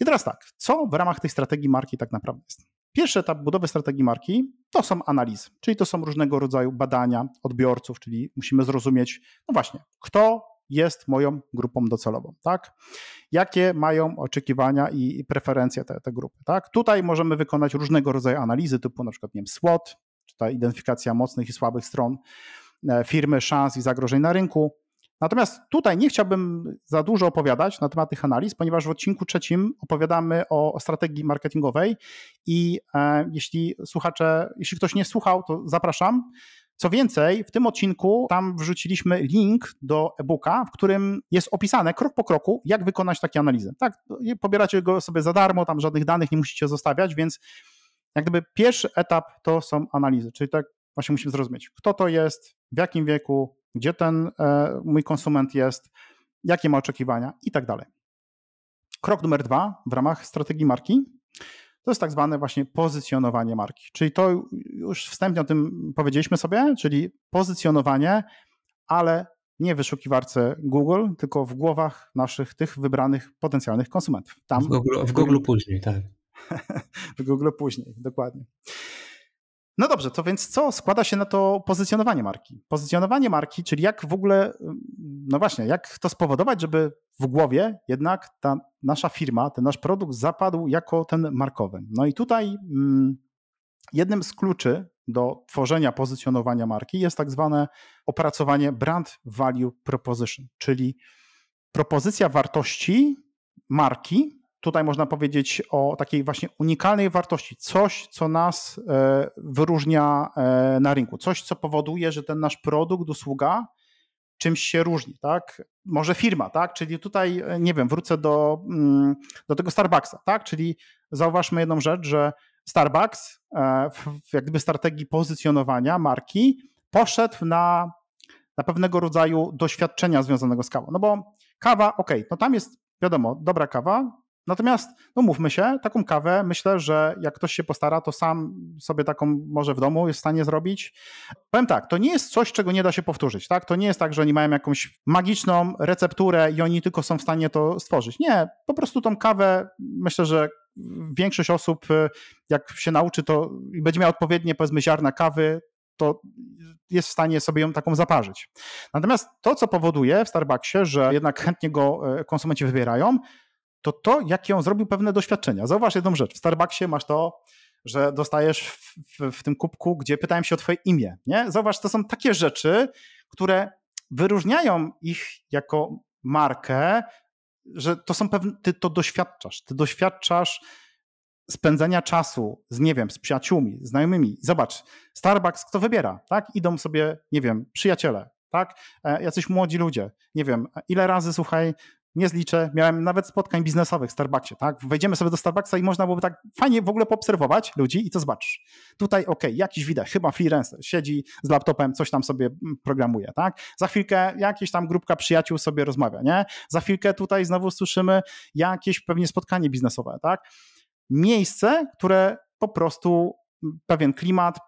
I teraz tak, co w ramach tej strategii marki tak naprawdę jest? Pierwszy etap budowy strategii marki to są analizy, czyli to są różnego rodzaju badania odbiorców, czyli musimy zrozumieć, no właśnie, kto jest moją grupą docelową, tak? Jakie mają oczekiwania i preferencje te, te grupy, tak? Tutaj możemy wykonać różnego rodzaju analizy, typu na przykład, nie wiem, SWOT, czy ta identyfikacja mocnych i słabych stron e, firmy, szans i zagrożeń na rynku, Natomiast tutaj nie chciałbym za dużo opowiadać na temat tych analiz, ponieważ w odcinku trzecim opowiadamy o strategii marketingowej i e, jeśli słuchacze, jeśli ktoś nie słuchał, to zapraszam. Co więcej, w tym odcinku tam wrzuciliśmy link do e-booka, w którym jest opisane krok po kroku, jak wykonać takie analizy. Tak, pobieracie go sobie za darmo, tam żadnych danych nie musicie zostawiać, więc jak gdyby pierwszy etap to są analizy, czyli tak właśnie musimy zrozumieć, kto to jest, w jakim wieku, gdzie ten e, mój konsument jest, jakie ma oczekiwania i tak dalej. Krok numer dwa w ramach strategii marki to jest tak zwane właśnie pozycjonowanie marki. Czyli to już wstępnie o tym powiedzieliśmy sobie, czyli pozycjonowanie, ale nie w wyszukiwarce Google, tylko w głowach naszych tych wybranych potencjalnych konsumentów. Tam, w Google, w Google później, tak. w Google później, dokładnie. No dobrze, to więc co składa się na to pozycjonowanie marki? Pozycjonowanie marki, czyli jak w ogóle, no właśnie, jak to spowodować, żeby w głowie jednak ta nasza firma, ten nasz produkt zapadł jako ten markowy. No i tutaj mm, jednym z kluczy do tworzenia pozycjonowania marki jest tak zwane opracowanie Brand Value Proposition, czyli propozycja wartości marki tutaj można powiedzieć o takiej właśnie unikalnej wartości, coś, co nas e, wyróżnia e, na rynku, coś, co powoduje, że ten nasz produkt, usługa czymś się różni, tak? Może firma, tak? Czyli tutaj, e, nie wiem, wrócę do, mm, do tego Starbucksa, tak? Czyli zauważmy jedną rzecz, że Starbucks w jak gdyby strategii pozycjonowania marki poszedł na, na pewnego rodzaju doświadczenia związanego z kawą. No bo kawa, ok, no tam jest wiadomo, dobra kawa, Natomiast, no mówmy się, taką kawę myślę, że jak ktoś się postara, to sam sobie taką może w domu jest w stanie zrobić. Powiem tak, to nie jest coś, czego nie da się powtórzyć, tak? To nie jest tak, że oni mają jakąś magiczną recepturę i oni tylko są w stanie to stworzyć. Nie, po prostu tą kawę myślę, że większość osób, jak się nauczy to i będzie miała odpowiednie, powiedzmy, ziarna kawy, to jest w stanie sobie ją taką zaparzyć. Natomiast to, co powoduje w Starbucksie, że jednak chętnie go e, konsumenci wybierają, to to, jakie on zrobił pewne doświadczenia. Zauważ jedną rzecz. W Starbucksie masz to, że dostajesz w, w, w, tym kubku, gdzie pytają się o twoje imię. Nie? Zauważ, to są takie rzeczy, które wyróżniają ich jako markę, że to są pewne, ty to doświadczasz. Ty doświadczasz spędzenia czasu z, nie wiem, z przyjaciółmi, znajomymi. Zobacz, Starbucks kto wybiera, tak? Idą sobie, nie wiem, przyjaciele, tak? E, jacyś młodzi ludzie. Nie wiem, ile razy, słuchaj, nie zliczę, miałem nawet spotkań biznesowych w Starbucksie, tak? Wejdziemy sobie do Starbucksa i można byłoby tak fajnie w ogóle poobserwować ludzi i to zobaczysz. Tutaj, ok, jakiś widać, chyba freelancer, siedzi z laptopem, coś tam sobie mm, programuje, tak? Za chwilkę jakieś tam grupka przyjaciół sobie rozmawia, nie? Za chwilkę tutaj znowu słyszymy jakieś pewnie spotkanie biznesowe, tak? Miejsce, które po prostu pewien klimat,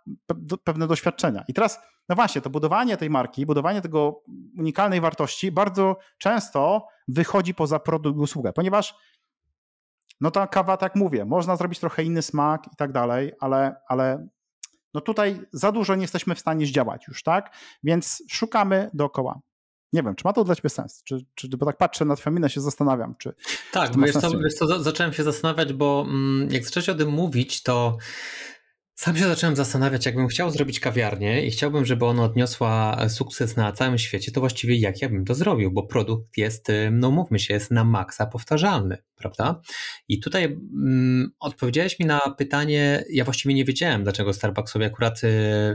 pewne doświadczenia. I teraz, no właśnie, to budowanie tej marki, budowanie tego unikalnej wartości bardzo często wychodzi poza produkt i usługę, ponieważ no ta kawa, tak mówię, można zrobić trochę inny smak i tak dalej, ale, ale no tutaj za dużo nie jesteśmy w stanie zdziałać już, tak? Więc szukamy dookoła. Nie wiem, czy ma to dla ciebie sens? Czy, czy bo tak patrzę na twoją minę, się zastanawiam, czy. Tak, czy wiesz, co, wiesz co, zacząłem się zastanawiać, bo mm, jak zacząłeś o tym mówić, to sam się zacząłem zastanawiać, jakbym chciał zrobić kawiarnię i chciałbym, żeby ona odniosła sukces na całym świecie, to właściwie jak ja bym to zrobił, bo produkt jest, no mówmy się, jest na maksa powtarzalny, prawda? I tutaj mm, odpowiedziałeś mi na pytanie, ja właściwie nie wiedziałem, dlaczego Starbucksowi akurat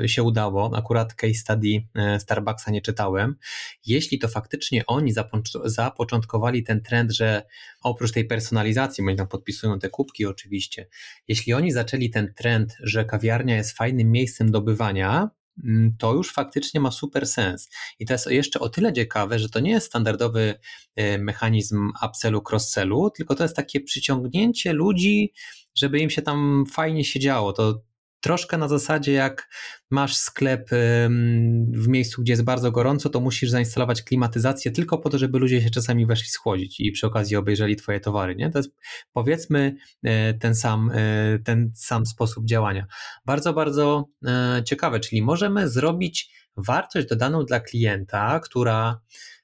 y, się udało, akurat case study y, Starbucksa nie czytałem. Jeśli to faktycznie oni zapoczątkowali ten trend, że oprócz tej personalizacji, bo oni tam podpisują te kubki oczywiście, jeśli oni zaczęli ten trend, że kawiarnia jest fajnym miejscem do bywania, mm, to już faktycznie ma super sens. I to jest jeszcze o tyle ciekawe, że to nie jest standardowy e, mechanizm upsellu, cross-sellu, tylko to jest takie przyciągnięcie ludzi, żeby im się tam fajnie siedziało. To troszkę na zasadzie jak masz sklep w miejscu, gdzie jest bardzo gorąco, to musisz zainstalować klimatyzację tylko po to, żeby ludzie się czasami weszli schłodzić i przy okazji obejrzeli twoje towary. Nie? To jest powiedzmy e, ten sam, e, ten sam sposób działania. Bardzo, bardzo e, ciekawe, czyli możemy zrobić wartość dodaną dla klienta, która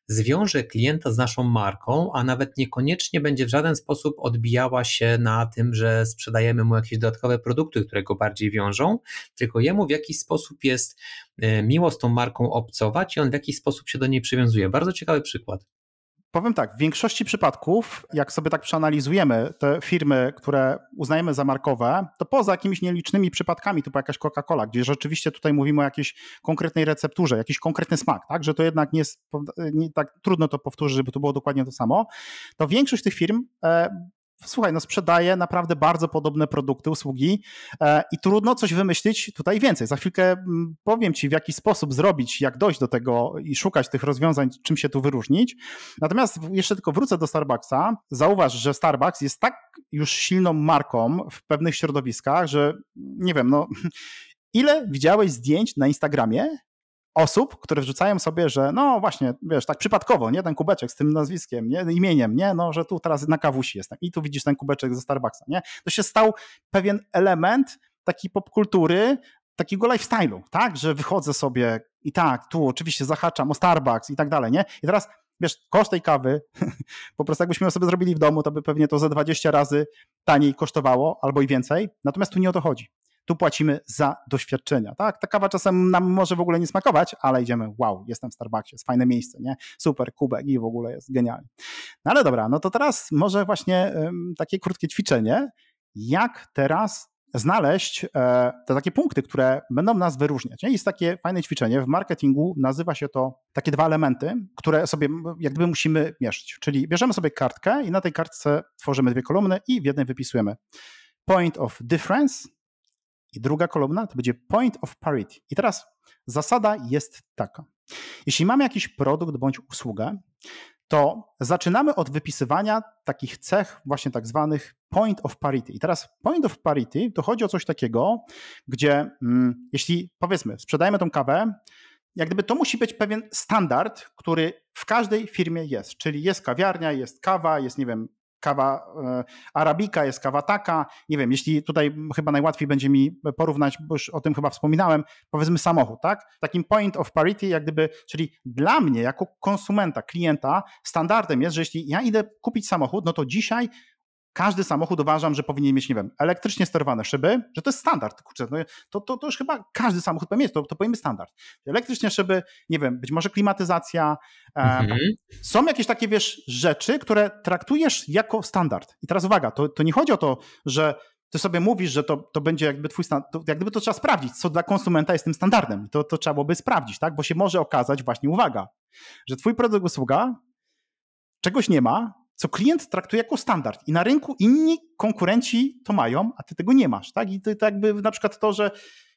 zwiąże klienta z naszą marką, a nawet niekoniecznie będzie w żaden sposób odbijała się na tym, że sprzedajemy mu jakieś dodatkowe produkty, które go bardziej wiążą, tylko jemu w jakiś sposób jest e, miło z tą marką obcować i on w jakiś sposób się do niej przywiązuje. Bardzo ciekawy przykład. Powiem tak, w większości przypadków, jak sobie tak przeanalizujemy te firmy, które uznajemy za markowe, to poza jakimiś nielicznymi przypadkami, typu jakaś Coca-Cola, gdzie rzeczywiście tutaj mówimy o jakiejś konkretnej recepturze, jakiś konkretny smak, tak, że to jednak nie jest nie, tak trudno to powtórzyć, żeby to było dokładnie to samo, to większość tych firm e, słuchaj, no sprzedaje naprawdę bardzo podobne produkty, usługi e, i trudno coś wymyślić tutaj więcej. Za chwilkę mm, powiem Ci, w jaki sposób zrobić, jak dojść do tego i szukać tych rozwiązań, czym się tu wyróżnić. Natomiast jeszcze tylko wrócę do Starbucksa. Zauważ, że Starbucks jest tak już silną marką w pewnych środowiskach, że nie wiem, no ile widziałeś zdjęć na Instagramie osób, które wrzucają sobie, że no właśnie, wiesz, tak przypadkowo, nie, ten kubeczek z tym nazwiskiem, nie, imieniem, nie, no, że tu teraz na kawusi jestem i tu widzisz ten kubeczek ze Starbucksa, nie, to się stał pewien element takiej popkultury, takiego lifestyle'u, tak, że wychodzę sobie i tak, tu oczywiście zahaczam o Starbucks i tak dalej, nie, i teraz wiesz, koszt tej kawy, po prostu jakbyśmy ją sobie zrobili w domu, to by pewnie to za 20 razy taniej kosztowało, albo i więcej, natomiast tu nie o to chodzi tu płacimy za doświadczenia. Tak? Ta kawa czasem nam może w ogóle nie smakować, ale idziemy, wow, jestem w Starbucksie, jest fajne miejsce, nie? Super, kubek i w ogóle jest genialnie. No ale dobra, no to teraz może właśnie um, takie krótkie ćwiczenie, jak teraz znaleźć e, te takie punkty, które będą nas wyróżniać. Jest takie fajne ćwiczenie w marketingu, nazywa się to takie dwa elementy, które sobie jak gdyby musimy mierzyć. Czyli bierzemy sobie kartkę i na tej kartce tworzymy dwie kolumny i w jednej wypisujemy point of difference i druga kolumna to będzie point of parity. I teraz zasada jest taka. Jeśli mamy jakiś produkt bądź usługę, to zaczynamy od wypisywania takich cech, właśnie tak zwanych point of parity. I teraz point of parity to chodzi o coś takiego, gdzie mm, jeśli powiedzmy, sprzedajemy tą kawę, jak gdyby to musi być pewien standard, który w każdej firmie jest. Czyli jest kawiarnia, jest kawa, jest, nie wiem, kawa e, arabika, jest kawa taka. Nie wiem, jeśli tutaj chyba najłatwiej będzie mi porównać, bo już o tym chyba wspominałem, powiedzmy samochód, tak? Takim point of parity, jak gdyby, czyli dla mnie jako konsumenta, klienta, standardem jest, że jeśli ja idę kupić samochód, no to dzisiaj każdy samochód uważam, że powinien mieć, nie wiem, elektrycznie sterowane szyby, że to jest standard. Kurczę, no to, to, to już chyba każdy samochód powinien mieć, to, to powinien być standard. Elektrycznie szyby, nie wiem, być może klimatyzacja. Mhm. E, są jakieś takie, wiesz, rzeczy, które traktujesz jako standard. I teraz uwaga, to, to nie chodzi o to, że ty sobie mówisz, że to, to będzie jakby twój standard, jak gdyby to trzeba sprawdzić, co dla konsumenta jest tym standardem. To, to trzeba byłoby sprawdzić, tak? Bo się może okazać, właśnie uwaga, że twój produkt, usługa czegoś nie ma, co klient traktuje jako standard i na rynku inni konkurenci to mają, a ty tego nie masz, tak? I to, to jakby na przykład to, że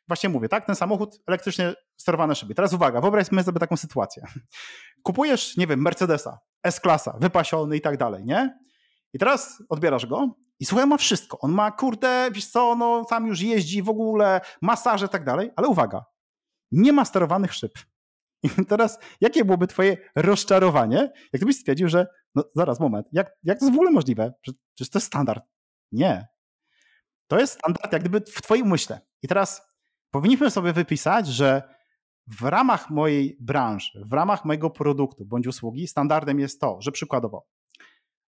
właśnie mówię, tak, ten samochód elektrycznie sterowany szyby. Teraz uwaga, wyobraźmy sobie taką sytuację. Kupujesz, nie wiem, Mercedesa, S-klasa, wypasiony i tak dalej, nie? I teraz odbierasz go i słuchaj, ma wszystko. On ma, kurde, wiesz co, no tam już jeździ w ogóle, masaże i tak dalej, ale uwaga, nie ma sterowanych szyb. I teraz, jakie byłoby twoje rozczarowanie, jak gdybyś stwierdził, że no zaraz, moment, jak, jak to jest w ogóle możliwe? Przecież to jest standard. Nie. To jest standard jak gdyby w twoim umyśle. I teraz powinniśmy sobie wypisać, że w ramach mojej branży, w ramach mojego produktu bądź usługi standardem jest to, że przykładowo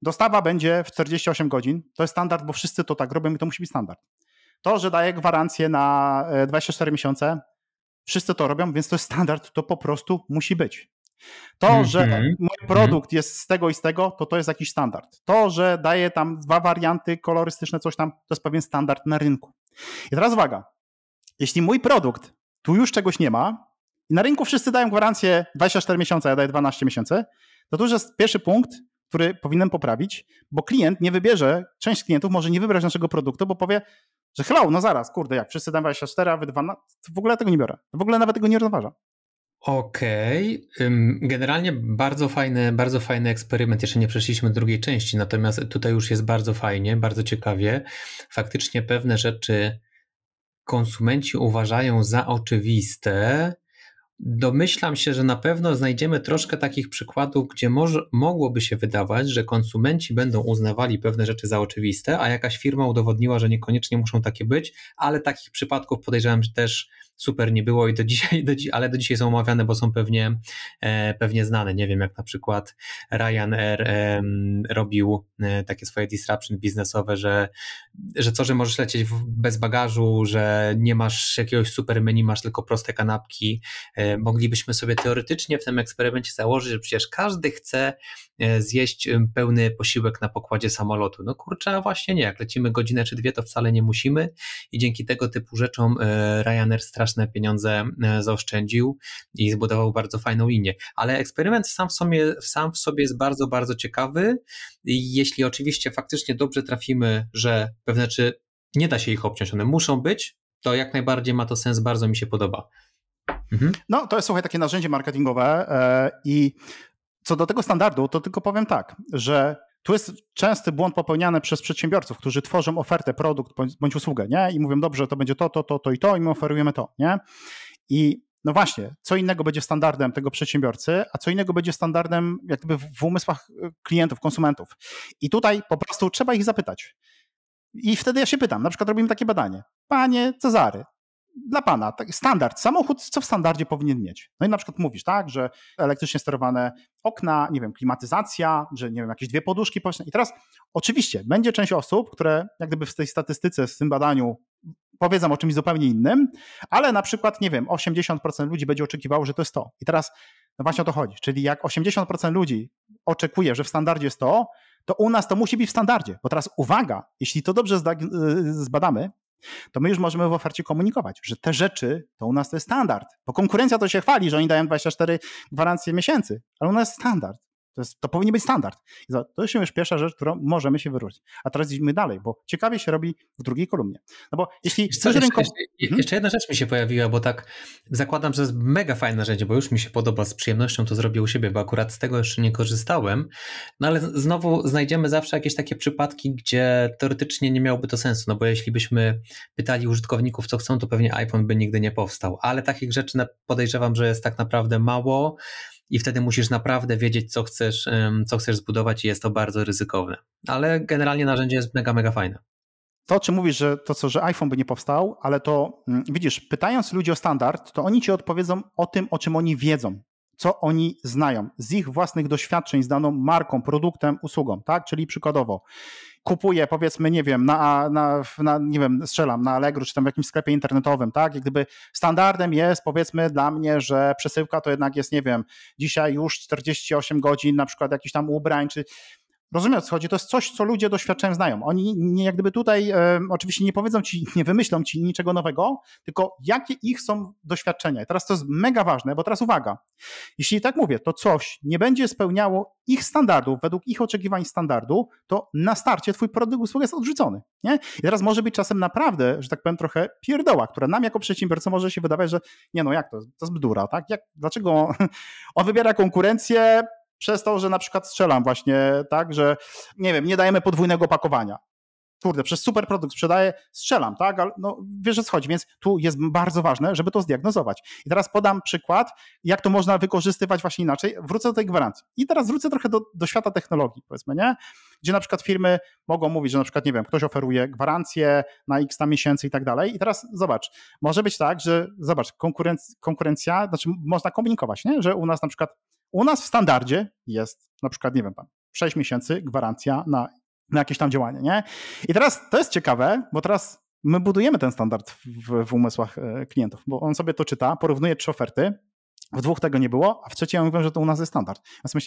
dostawa będzie w 48 godzin, to jest standard, bo wszyscy to tak robią i to musi być standard. To, że daję gwarancję na 24 e, miesiące, wszyscy to robią, więc to jest standard, to po prostu musi być. To, -hmm. że mój mhm. produkt jest z tego i z tego, to to jest jakiś standard. To, że daję tam dwa warianty kolorystyczne, coś tam, to jest pewien standard na rynku. I teraz uwaga, jeśli mój produkt tu już czegoś nie ma i na rynku wszyscy dają gwarancję 24 miesiące, ja daję 12 miesięcy, to to już jest pierwszy punkt, który powinienem poprawić, bo klient nie wybierze, część klientów może nie wybrać naszego produktu, bo powie, że hello, no zaraz, kurde, jak wszyscy dają 24, a wy 12, w ogóle tego nie biorę. W ogóle nawet tego nie rozważam. Okej. Okay. Generalnie bardzo fajny, bardzo fajny eksperyment. Jeszcze nie przeszliśmy drugiej części, natomiast tutaj już jest bardzo fajnie, bardzo ciekawie. Faktycznie pewne rzeczy konsumenci uważają za oczywiste. Domyślam się, że na pewno znajdziemy troszkę takich przykładów, gdzie może, mogłoby się wydawać, że konsumenci będą uznawali pewne rzeczy za oczywiste, a jakaś firma udowodniła, że niekoniecznie muszą takie być, ale takich przypadków podejrzewam, że też super nie było i do dzisiaj, do, ale do dzisiaj są omawiane, bo są pewnie, e, pewnie znane. Nie wiem, jak na przykład Ryanair robił e, takie swoje disruption biznesowe, że, że co, że możesz lecieć bez bagażu, że nie masz jakiegoś super menu, masz tylko proste kanapki. E, moglibyśmy sobie teoretycznie w tym eksperymencie założyć, że przecież każdy chce zjeść pełny posiłek na pokładzie samolotu. No kurczę, a właśnie nie. Jak lecimy godzinę czy dwie, to wcale nie musimy i dzięki tego typu rzeczom e, Ryanair straszne pieniądze e, zaoszczędził i zbudował bardzo fajną linię. Ale eksperyment sam w sobie, sam w sobie jest bardzo, bardzo ciekawy. I jeśli oczywiście faktycznie dobrze trafimy, że pewne rzeczy nie da się ich obciąć, one muszą być, to jak najbardziej ma to sens, bardzo mi się podoba. Mhm. No, to jest słuchaj takie narzędzie marketingowe e, i co do tego standardu, to tylko powiem tak, że tu jest częsty błąd popełniany przez przedsiębiorców, którzy tworzą ofertę, produkt bądź, usługę, nie? I mówią, dobrze, to będzie to, to, to, to i to i my oferujemy to, nie? I no właśnie, co innego będzie standardem tego przedsiębiorcy, a co innego będzie standardem jak gdyby w umysłach e, klientów, konsumentów. I tutaj po prostu trzeba ich zapytać. I wtedy ja się pytam, na przykład robimy takie badanie. Panie Cezary, dla pana, tak, standard, samochód, co w standardzie powinien mieć? No i na przykład mówisz, tak, że elektrycznie sterowane okna, nie wiem, klimatyzacja, że nie wiem, jakieś dwie poduszki. I teraz oczywiście będzie część osób, które jak gdyby w tej statystyce, w tym badaniu powiedzą o czymś zupełnie innym, ale na przykład, nie wiem, 80% ludzi będzie oczekiwało, że to jest to. I teraz no właśnie o to chodzi. Czyli jak 80% ludzi oczekuje, że w standardzie jest to, to u nas to musi być w standardzie. Bo teraz uwaga, jeśli to dobrze zbadamy, to my już możemy w ofercie komunikować, że te rzeczy to u nas to jest standard. Bo konkurencja to się chwali, że oni dają 24 gwarancje miesięcy, ale u nas standard. To, jest, to powinien być standard. To jest już pierwsza rzecz, którą możemy się wyróżnić. A teraz idźmy dalej, bo ciekawie się robi w drugiej kolumnie. No bo jeśli co, jeszcze, rynko... jeszcze, hmm? jeszcze, jedna rzecz mi się pojawiła, bo tak zakładam, że jest mega fajne narzędzie, bo już mi się podoba, z przyjemnością to zrobię u siebie, bo akurat z tego jeszcze nie korzystałem. No ale znowu znajdziemy zawsze jakieś takie przypadki, gdzie teoretycznie nie miałoby to sensu, no bo jeśli byśmy pytali użytkowników, co chcą, to pewnie iPhone by nigdy nie powstał. Ale takich rzeczy podejrzewam, że jest tak naprawdę mało i wtedy musisz naprawdę wiedzieć, co chcesz, co chcesz zbudować i jest to bardzo ryzykowne. Ale generalnie narzędzie jest mega, mega fajne. To, czy mówisz, że to co, że iPhone by nie powstał, ale to mm, widzisz, pytając ludzi o standard, to oni ci odpowiedzą o tym, o czym oni wiedzą, co oni znają, z ich własnych doświadczeń z daną marką, produktem, usługą, tak? Czyli przykładowo, kupuję powiedzmy, nie wiem, na, na, na, nie wiem, strzelam na Allegro czy tam w jakimś sklepie internetowym, tak? Jak gdyby standardem jest powiedzmy dla mnie, że przesyłka to jednak jest, nie wiem, dzisiaj już 48 godzin na przykład jakiś tam ubrań, czy Rozumiem, o co chodzi. To jest coś, co ludzie doświadczają, znają. Oni nie, jak gdyby tutaj e, oczywiście nie powiedzą ci, nie wymyślą ci niczego nowego, tylko jakie ich są doświadczenia. I teraz to jest mega ważne, bo teraz uwaga. Jeśli tak mówię, to coś nie będzie spełniało ich standardów, według ich oczekiwań standardu, to na starcie twój produkt usługa jest odrzucony. Nie? I teraz może być czasem naprawdę, że tak powiem, trochę pierdoła, która nam jako przedsiębiorcy może się wydawać, że nie no jak to, to jest tak? Jak, dlaczego on wybiera konkurencję, przez to, że na przykład strzelam właśnie tak, że nie wiem, nie dajemy podwójnego pakowania. Kurde, przez super produkt sprzedaję, strzelam, tak? Ale no, wiesz, o co chodzi, więc tu jest bardzo ważne, żeby to zdiagnozować. I teraz podam przykład, jak to można wykorzystywać właśnie inaczej. Wrócę do tej gwarancji. I teraz wrócę trochę do, do świata technologii, powiedzmy, nie? Gdzie na przykład firmy mogą mówić, że na przykład, nie wiem, ktoś oferuje gwarancję na x tam miesięcy i tak dalej. I teraz zobacz, może być tak, że zobacz, konkurencja, konkurencja znaczy można komunikować, nie? Że u nas na przykład u nas w standardzie jest na przykład, nie wiem, tam 6 miesięcy gwarancja na, na jakieś tam działanie, nie? I teraz to jest ciekawe, bo teraz my budujemy ten standard w, w umysłach e, klientów, bo on sobie to czyta, porównuje trzy oferty, w dwóch tego nie było, a w trzeciej ja mówię, że to u nas jest standard. Ja sobie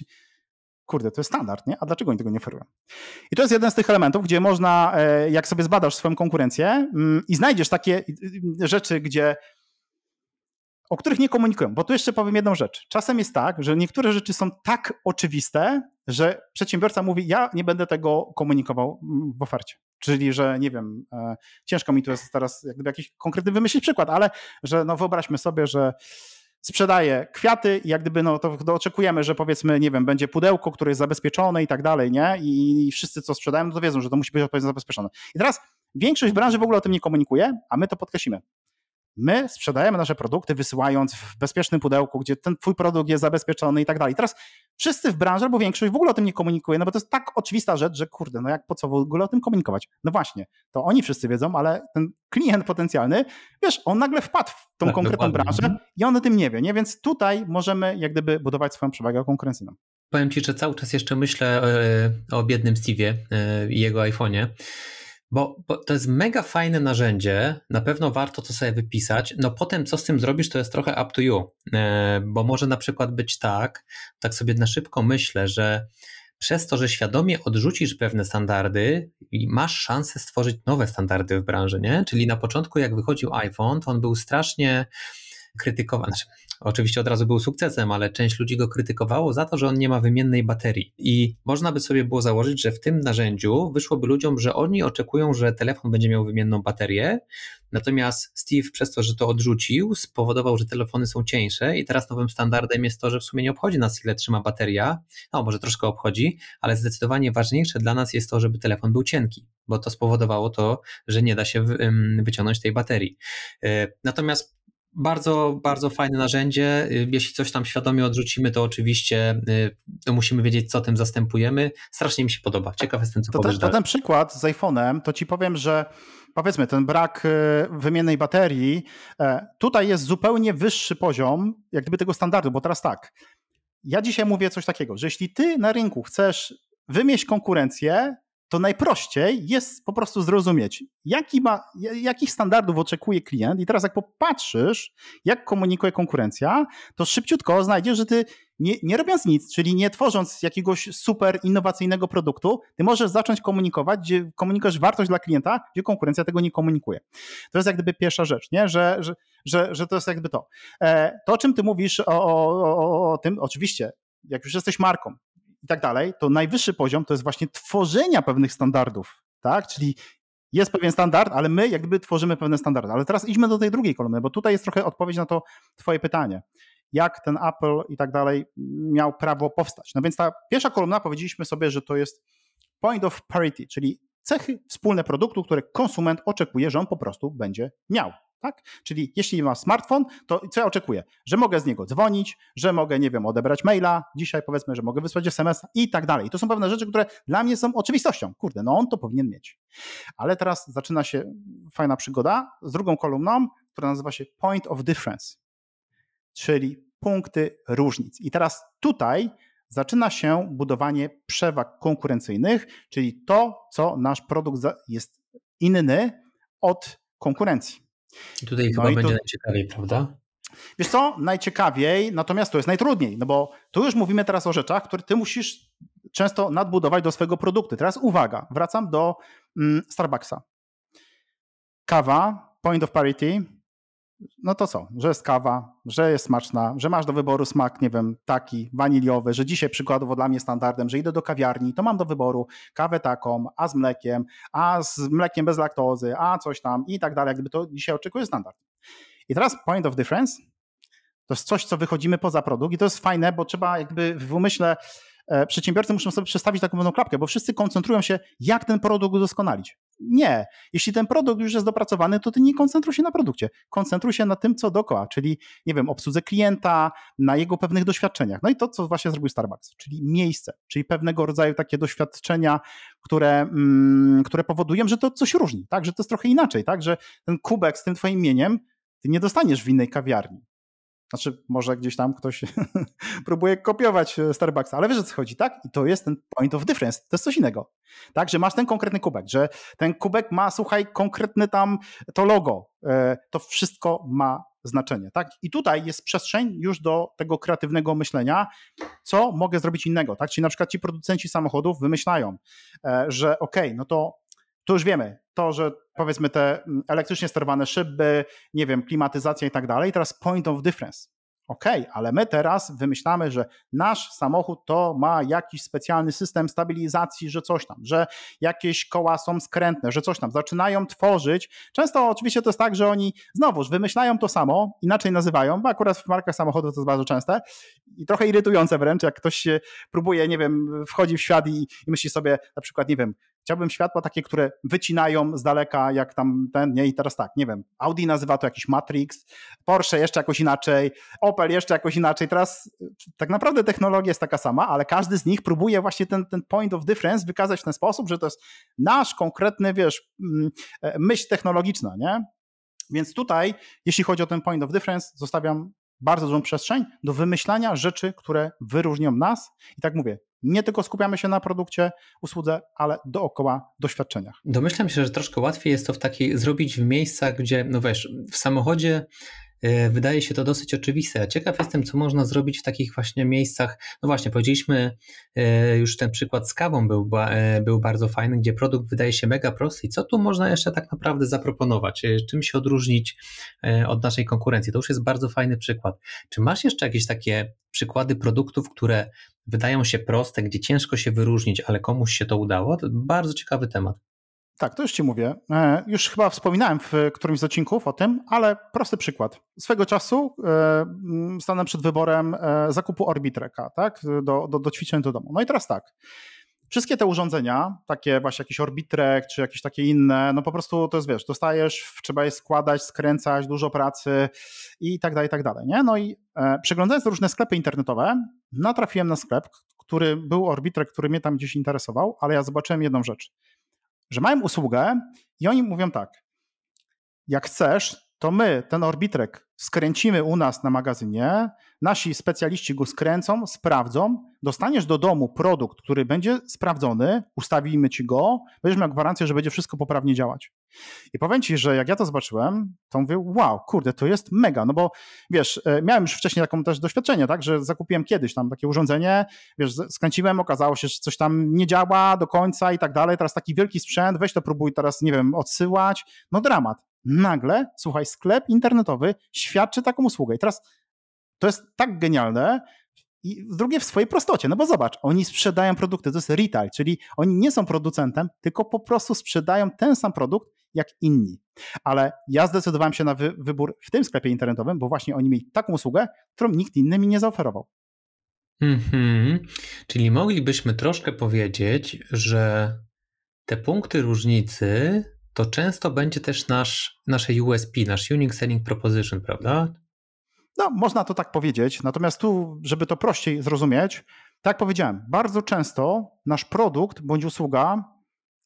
kurde, to jest standard, nie? A dlaczego oni tego nie oferują? I to jest jeden z tych elementów, gdzie można, e, jak sobie zbadasz swoją konkurencję mm, i znajdziesz takie rzeczy, gdzie o których nie komunikują. Bo tu jeszcze powiem jedną rzecz. Czasem jest tak, że niektóre rzeczy są tak oczywiste, że przedsiębiorca mówi, ja nie będę tego komunikował w ofercie. Czyli, że nie wiem, e, ciężko mi tu jest teraz jak gdyby jakiś konkretny wymyślić przykład, ale że no wyobraźmy sobie, że sprzedaje kwiaty i jak gdyby no to, to, oczekujemy, że powiedzmy, nie wiem, będzie pudełko, które jest zabezpieczone i tak dalej, nie? I wszyscy, co sprzedają, no to wiedzą, że to musi być odpowiednio zabezpieczone. I teraz większość branży w ogóle o tym nie komunikuje, a my to podkreślimy. My sprzedajemy nasze produkty, wysyłając w bezpiecznym pudełku, gdzie ten twój produkt jest zabezpieczony i tak dalej. Teraz wszyscy w branży, albo większość w ogóle o tym nie komunikuje, no bo to jest tak oczywista rzecz, że kurde, no jak po co w ogóle o tym komunikować? No właśnie, to oni wszyscy wiedzą, ale ten klient potencjalny, wiesz, on nagle wpadł w tą tak, konkretną dokładnie. branżę mhm. i on o tym nie wie, nie? Więc tutaj możemy jak gdyby budować swoją przewagę konkurencyjną. Powiem Ci, że cały czas jeszcze myślę e, o biednym Steve'ie e, i jego iPhone'ie bo, bo, to jest mega fajne narzędzie, na pewno warto to sobie wypisać. No potem, co z tym zrobisz, to jest trochę up to you, e, bo może na przykład być tak, tak sobie na szybko myślę, że przez to, że świadomie odrzucisz pewne standardy masz szansę stworzyć nowe standardy w branży, nie? Czyli na początku, jak wychodził iPhone, to on był strasznie krytykowany. Znaczy, oczywiście od razu był sukcesem, ale część ludzi go krytykowało za to, że on nie ma wymiennej baterii. I można by sobie było założyć, że w tym narzędziu wyszłoby ludziom, że oni oczekują, że telefon będzie miał wymienną baterię, natomiast Steve przez to, że to odrzucił, spowodował, że telefony są cieńsze i teraz nowym standardem jest to, że w sumie nie obchodzi nas, ile trzyma bateria. No, może troszkę obchodzi, ale zdecydowanie ważniejsze dla nas jest to, żeby telefon był cienki, bo to spowodowało to, że nie da się wyciągnąć tej baterii. E, natomiast bardzo, bardzo fajne narzędzie. Y, jeśli coś tam świadomie odrzucimy, to oczywiście to y, musimy wiedzieć, co tym zastępujemy. Strasznie mi się podoba. Ciekaw jestem, co to powiesz ten, to ten przykład z iPhone'em, to ci powiem, że powiedzmy ten brak y, wymiennej baterii, e, tutaj jest zupełnie wyższy poziom jak gdyby tego standardu, bo teraz tak, ja dzisiaj mówię coś takiego, że jeśli ty na rynku chcesz wymieść konkurencję, to najprościej jest po prostu zrozumieć, jaki ma, jakich standardów oczekuje klient. I teraz, jak popatrzysz, jak komunikuje konkurencja, to szybciutko znajdziesz, że ty nie, nie robiąc nic, czyli nie tworząc jakiegoś super innowacyjnego produktu, ty możesz zacząć komunikować, gdzie komunikujesz wartość dla klienta, gdzie konkurencja tego nie komunikuje. To jest jak gdyby pierwsza rzecz, nie? Że, że, że, że to jest jakby to. E, to, o czym ty mówisz o, o, o, o tym, oczywiście, jak już jesteś marką, i tak dalej, to najwyższy poziom to jest właśnie tworzenia pewnych standardów, tak? Czyli jest pewien standard, ale my jak gdyby tworzymy pewne standardy. Ale teraz idźmy do tej drugiej kolumny, bo tutaj jest trochę odpowiedź na to twoje pytanie. Jak ten Apple i tak dalej miał prawo powstać? No więc ta pierwsza kolumna powiedzieliśmy sobie, że to jest point of parity, czyli cechy wspólne produktu, które konsument oczekuje, że on po prostu będzie miał. Tak? Czyli jeśli ma smartfon, to co ja oczekuję? Że mogę z niego dzwonić, że mogę, nie wiem, odebrać maila, dzisiaj powiedzmy, że mogę wysłać SMS i tak dalej. To są pewne rzeczy, które dla mnie są oczywistością. Kurde, no on to powinien mieć. Ale teraz zaczyna się fajna przygoda z drugą kolumną, która nazywa się Point of Difference, czyli punkty różnic. I teraz tutaj zaczyna się budowanie przewag konkurencyjnych, czyli to, co nasz produkt jest inny od konkurencji. I tutaj no chyba i będzie to... najciekawiej, prawda? Wiesz co, najciekawiej, natomiast to jest najtrudniej, no bo tu już mówimy teraz o rzeczach, które ty musisz często nadbudować do swojego produktu. Teraz uwaga, wracam do mm, Starbucksa. Kawa, point of parity, no to co, że jest kawa, że jest smaczna, że masz do wyboru smak, nie wiem, taki waniliowy, że dzisiaj przykładowo dla mnie standardem, że idę do kawiarni, to mam do wyboru kawę taką, a z mlekiem, a z mlekiem bez laktozy, a coś tam i tak dalej, jakby to dzisiaj oczekuję standard. I teraz point of difference to jest coś, co wychodzimy poza produkt i to jest fajne, bo trzeba jakby w umyśle przedsiębiorcy muszą sobie przestawić taką pewną klapkę, bo wszyscy koncentrują się, jak ten produkt udoskonalić. Nie. Jeśli ten produkt już jest dopracowany, to ty nie koncentruj się na produkcie. Koncentruj się na tym, co dookoła, czyli, nie wiem, obsłudze klienta, na jego pewnych doświadczeniach. No i to, co właśnie zrobił Starbucks, czyli miejsce, czyli pewnego rodzaju takie doświadczenia, które, mm, które powodują, że to coś różni, tak? Że to jest trochę inaczej, tak? Że ten kubek z tym twoim imieniem ty nie dostaniesz w innej kawiarni. Znaczy, może gdzieś tam ktoś próbuje kopiować e, Starbucksa, ale wiesz o co chodzi, tak? I to jest ten point of difference. To jest coś innego. Tak, że masz ten konkretny kubek, że ten kubek ma, słuchaj, konkretny tam to logo. E, to wszystko ma znaczenie, tak? I tutaj jest przestrzeń już do tego kreatywnego myślenia, co mogę zrobić innego, tak? Czyli na przykład ci producenci samochodów wymyślają, e, że okay, no to to już wiemy, to, że powiedzmy te mm, elektrycznie sterowane szyby, nie wiem, klimatyzacja i tak dalej, teraz point of difference. OK, ale my teraz wymyślamy, że nasz samochód to ma jakiś specjalny system stabilizacji, że coś tam, że jakieś koła są skrętne, że coś tam. Zaczynają tworzyć. Często oczywiście to jest tak, że oni znowuż wymyślają to samo, inaczej nazywają, bo akurat w markach samochodów to jest bardzo częste i trochę irytujące wręcz, jak ktoś próbuje, nie wiem, wchodzi w świat i, i myśli sobie na przykład, nie wiem, Chciałbym światła takie, które wycinają z daleka, jak tam ten, nie? I teraz tak, nie wiem, Audi nazywa to jakiś Matrix, Porsche jeszcze jakoś inaczej, Opel jeszcze jakoś inaczej. Teraz tak naprawdę technologia jest taka sama, ale każdy z nich próbuje właśnie ten, ten point of difference wykazać w ten sposób, że to jest nasz konkretny, wiesz, mm, e, myśl technologiczna, nie? Więc tutaj, jeśli chodzi o ten point of difference, zostawiam bardzo dużą przestrzeń do wymyślania rzeczy, które wyróżnią nas. I tak mówię, nie tylko skupiamy się na produkcie, usłudze, ale dookoła doświadczeniach. Domyślam się, że troszkę łatwiej jest to w zrobić w miejscach, gdzie, no wiesz, w samochodzie wydaje się to dosyć oczywiste. Ciekaw jestem, co można zrobić w takich właśnie miejscach. No właśnie, powiedzieliśmy, e, już ten przykład z kawą był, e, był bardzo fajny, gdzie produkt wydaje się mega prosty. I co tu można jeszcze tak naprawdę zaproponować? Czym się odróżnić od naszej konkurencji? To już jest bardzo fajny przykład. Czy masz jeszcze jakieś takie przykłady produktów, które wydają się proste, gdzie ciężko się wyróżnić, ale komuś się to udało? To bardzo ciekawy temat. Tak, to już Ci mówię. E, już chyba wspominałem w którymś z odcinków o tym, ale prosty przykład. Swego czasu e, stanąłem przed wyborem e, zakupu Orbitreka, tak, do, do, do ćwiczeń do domu. No i teraz tak. Wszystkie te urządzenia, takie właśnie jakiś Orbitrek, czy jakieś takie inne, no po prostu to jest, wiesz, dostajesz, trzeba je składać, skręcać, dużo pracy i tak dalej, i tak dalej, nie? No i e, przeglądając różne sklepy internetowe, natrafiłem na sklep, który był Orbitrek, który mnie tam gdzieś interesował, ale ja zobaczyłem jedną rzecz że mają usługę i oni mówią tak, jak chcesz, to my ten orbitrek skręcimy u nas na magazynie, nasi specjaliści go skręcą, sprawdzą, dostaniesz do domu produkt, który będzie sprawdzony, ustawimy ci go, będziesz miał gwarancję, że będzie wszystko poprawnie działać. I powiem ci, że jak ja to zobaczyłem, to mówię, wow, kurde, to jest mega, no bo wiesz, e, miałem już wcześniej taką też doświadczenie, tak, że zakupiłem kiedyś tam takie urządzenie, wiesz, skręciłem, okazało się, że coś tam nie działa do końca i tak dalej, teraz taki wielki sprzęt, weź to próbuj teraz, nie wiem, odsyłać, no dramat. Nagle, słuchaj, sklep internetowy świadczy taką usługę. I teraz to jest tak genialne, i drugie w swojej prostocie, no bo zobacz, oni sprzedają produkty, to jest retail, czyli oni nie są producentem, tylko po prostu sprzedają ten sam produkt jak inni. Ale ja zdecydowałem się na wy wybór w tym sklepie internetowym, bo właśnie oni mieli taką usługę, którą nikt inny mi nie zaoferował. Mhm. Czyli moglibyśmy troszkę powiedzieć, że te punkty różnicy to często będzie też nasz, nasze USP, nasz Unique Selling Proposition, prawda? No, można to tak powiedzieć. Natomiast tu, żeby to prościej zrozumieć, tak jak powiedziałem, bardzo często nasz produkt bądź usługa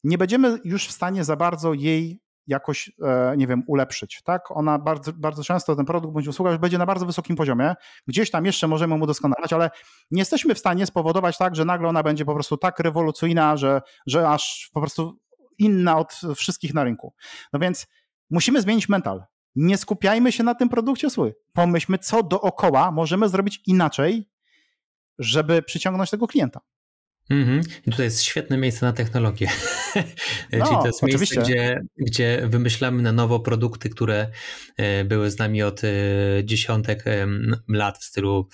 nie będziemy już w stanie za bardzo jej jakoś, e, nie wiem, ulepszyć. Tak? Ona bardzo, bardzo często, ten produkt bądź usługa już będzie na bardzo wysokim poziomie. Gdzieś tam jeszcze możemy mu doskonalać, ale nie jesteśmy w stanie spowodować tak, że nagle ona będzie po prostu tak rewolucyjna, że, że aż po prostu inna od wszystkich na rynku. No więc musimy zmienić mental. Nie skupiajmy się na tym produkcie sły. Pomyślmy, co dookoła możemy zrobić inaczej, żeby przyciągnąć tego klienta. Mm -hmm. I tutaj jest świetne miejsce na technologię. No, Czyli to jest miejsce, gdzie, gdzie wymyślamy na nowo produkty, które e, były z nami od e, dziesiątek lat w stylu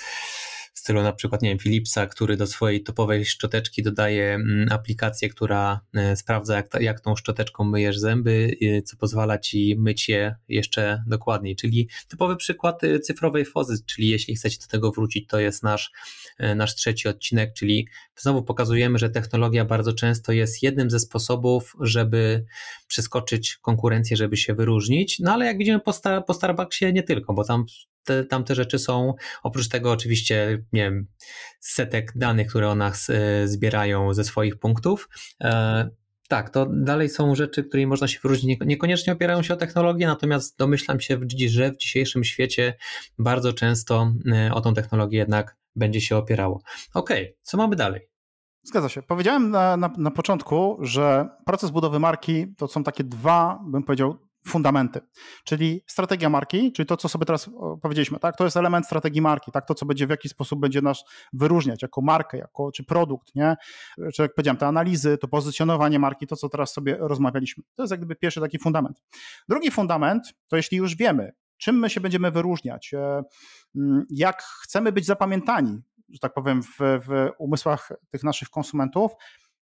stylu na przykład, nie wiem, Philipsa, który do swojej topowej szczoteczki dodaje mm, aplikację, która e, sprawdza, jak, jak tą szczoteczką myjesz zęby, co pozwala ci myć je jeszcze dokładniej. Czyli typowy przykład e, cyfrowej fozy, czyli jeśli chcecie do tego wrócić, to jest nasz, e, nasz trzeci odcinek, czyli znowu pokazujemy, że technologia bardzo często jest jednym ze sposobów, żeby przeskoczyć konkurencję, żeby się wyróżnić. No ale jak widzimy po, Star po Starbucksie nie tylko, bo tam te, tamte rzeczy są, oprócz tego oczywiście, nie wiem, setek danych, które o nas e, zbierają ze swoich punktów. E, tak, to dalej są rzeczy, którymi można się wyróżnić. Niekoniecznie opierają się o technologię, natomiast domyślam się, że w dzisiejszym świecie bardzo często e, o tą technologię jednak będzie się opierało. Ok, co mamy dalej? Zgadza się. Powiedziałem na, na, na początku, że proces budowy marki to są takie dwa, bym powiedział, fundamenty, czyli strategia marki, czyli to, co sobie teraz powiedzieliśmy, tak? To jest element strategii marki, tak? To, co będzie w jaki sposób będzie nas wyróżniać jako markę, jako, czy produkt, nie? Czy jak powiedziałem, te analizy, to pozycjonowanie marki, to, co teraz sobie rozmawialiśmy. To jest jak gdyby pierwszy taki fundament. Drugi fundament, to jeśli już wiemy, czym my się będziemy wyróżniać, e, mm, jak chcemy być zapamiętani, że tak powiem, w, w umysłach tych naszych konsumentów,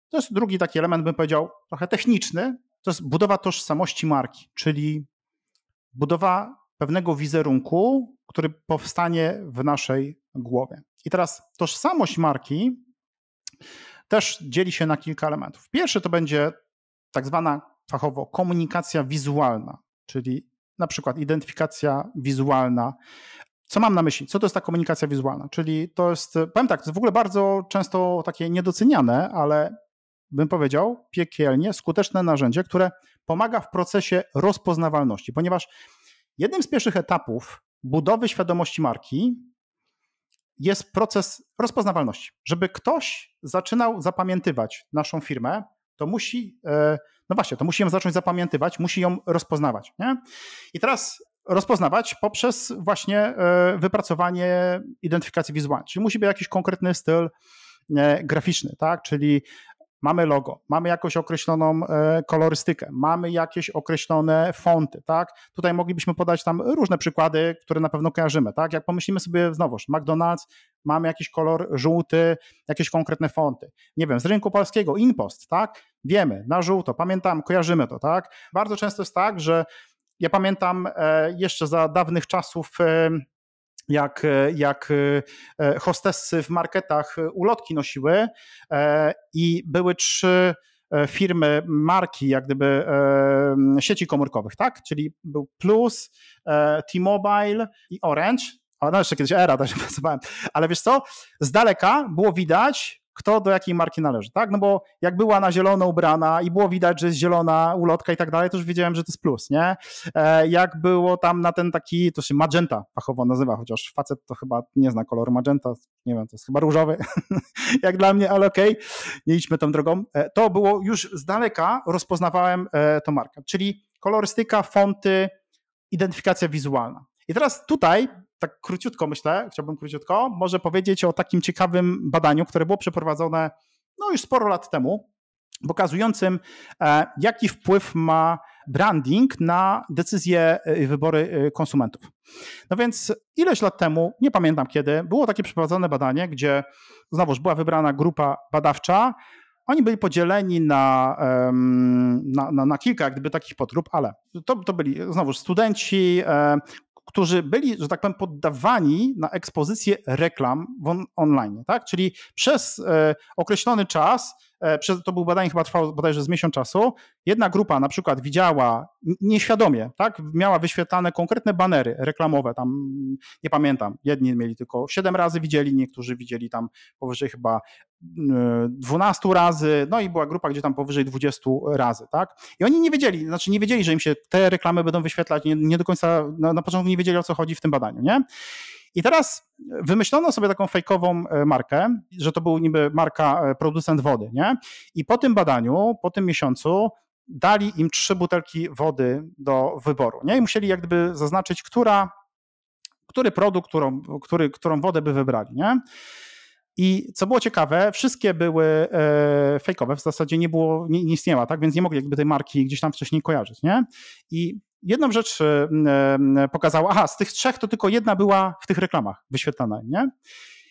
to jest drugi taki element, bym powiedział, trochę techniczny, to jest budowa tożsamości marki, czyli budowa pewnego wizerunku, który powstanie w naszej głowie. I teraz tożsamość marki też dzieli się na kilka elementów. Pierwszy to będzie tak zwana fachowo komunikacja wizualna, czyli na przykład identyfikacja wizualna. Co mam na myśli? Co to jest ta komunikacja wizualna? Czyli to jest, powiem tak, to jest w ogóle bardzo często takie niedoceniane, ale bym powiedział, piekielnie skuteczne narzędzie, które pomaga w procesie rozpoznawalności, ponieważ jednym z pierwszych etapów budowy świadomości marki jest proces rozpoznawalności. Żeby ktoś zaczynał zapamiętywać naszą firmę, to musi, e, no właśnie, to musi ją zacząć zapamiętywać, musi ją rozpoznawać. Nie? I teraz rozpoznawać poprzez właśnie e, wypracowanie identyfikacji wizualnej, czyli musi być jakiś konkretny styl e, graficzny, tak? Czyli mamy logo, mamy jakąś określoną e, kolorystykę, mamy jakieś określone fonty, tak? Tutaj moglibyśmy podać tam różne przykłady, które na pewno kojarzymy, tak? Jak pomyślimy sobie znowuż, McDonald's, mamy jakiś kolor żółty, jakieś konkretne fonty. Nie wiem, z rynku polskiego, InPost, tak? Wiemy, na żółto, pamiętam, kojarzymy to, tak? Bardzo często jest tak, że ja pamiętam e, jeszcze za dawnych czasów e, jak, jak e, hostessy w marketach ulotki nosiły e, i były trzy e, firmy, marki, jak gdyby sieci komórkowych, tak? Czyli był Plus, T-Mobile i Orange. O, no jeszcze kiedyś Era też pracowałem. Ale wiesz co? Z daleka było widać, kto do jakiej marki należy, tak? No bo jak była na zielono ubrana i było widać, że jest zielona ulotka i tak dalej, to już wiedziałem, że to jest plus, nie? E, jak było tam na ten taki, to się magenta fachowo nazywa, chociaż facet to chyba nie zna koloru magenta, nie wiem, to jest chyba różowy, jak dla mnie, ale okej, okay, nie idźmy tą drogą. E, to było już z daleka, rozpoznawałem e, tą markę, czyli kolorystyka, fonty, identyfikacja wizualna. I teraz tutaj tak króciutko myślę, chciałbym króciutko, może powiedzieć o takim ciekawym badaniu, które było przeprowadzone no już sporo lat temu, pokazującym, e, jaki wpływ ma branding na decyzje i wybory konsumentów. No więc ileś lat temu, nie pamiętam kiedy, było takie przeprowadzone badanie, gdzie znowuż była wybrana grupa badawcza, oni byli podzieleni na, na, na, na kilka jak gdyby takich podgrup, ale to, to byli znowu studenci, którzy byli, że tak powiem, poddawani na ekspozycję reklam on, online, tak? Czyli przez e, określony czas, to było badanie chyba trwało bodajże z miesiąc czasu, jedna grupa na przykład widziała nieświadomie, tak? Miała wyświetlane konkretne banery reklamowe, tam nie pamiętam, jedni mieli tylko 7 razy widzieli, niektórzy widzieli tam powyżej chyba 12 razy, no i była grupa, gdzie tam powyżej 20 razy, tak? I oni nie wiedzieli, znaczy nie wiedzieli, że im się te reklamy będą wyświetlać, nie, nie do końca, na, na początku nie wiedzieli o co chodzi w tym badaniu, nie? I teraz wymyślono sobie taką fejkową e, markę, że to był niby marka e, producent wody, nie? I po tym badaniu, po tym miesiącu dali im trzy butelki wody do wyboru, nie? I musieli jak gdyby zaznaczyć, która, który produkt, którą, który, którą wodę by wybrali, nie? I co było ciekawe, wszystkie były e, fejkowe, w zasadzie nie było, nie, nie istniała, tak? Więc nie mogli jakby tej marki gdzieś tam wcześniej kojarzyć, nie? I jedną rzecz e, e, pokazała, aha, z tych trzech to tylko jedna była w tych reklamach wyświetlana, nie?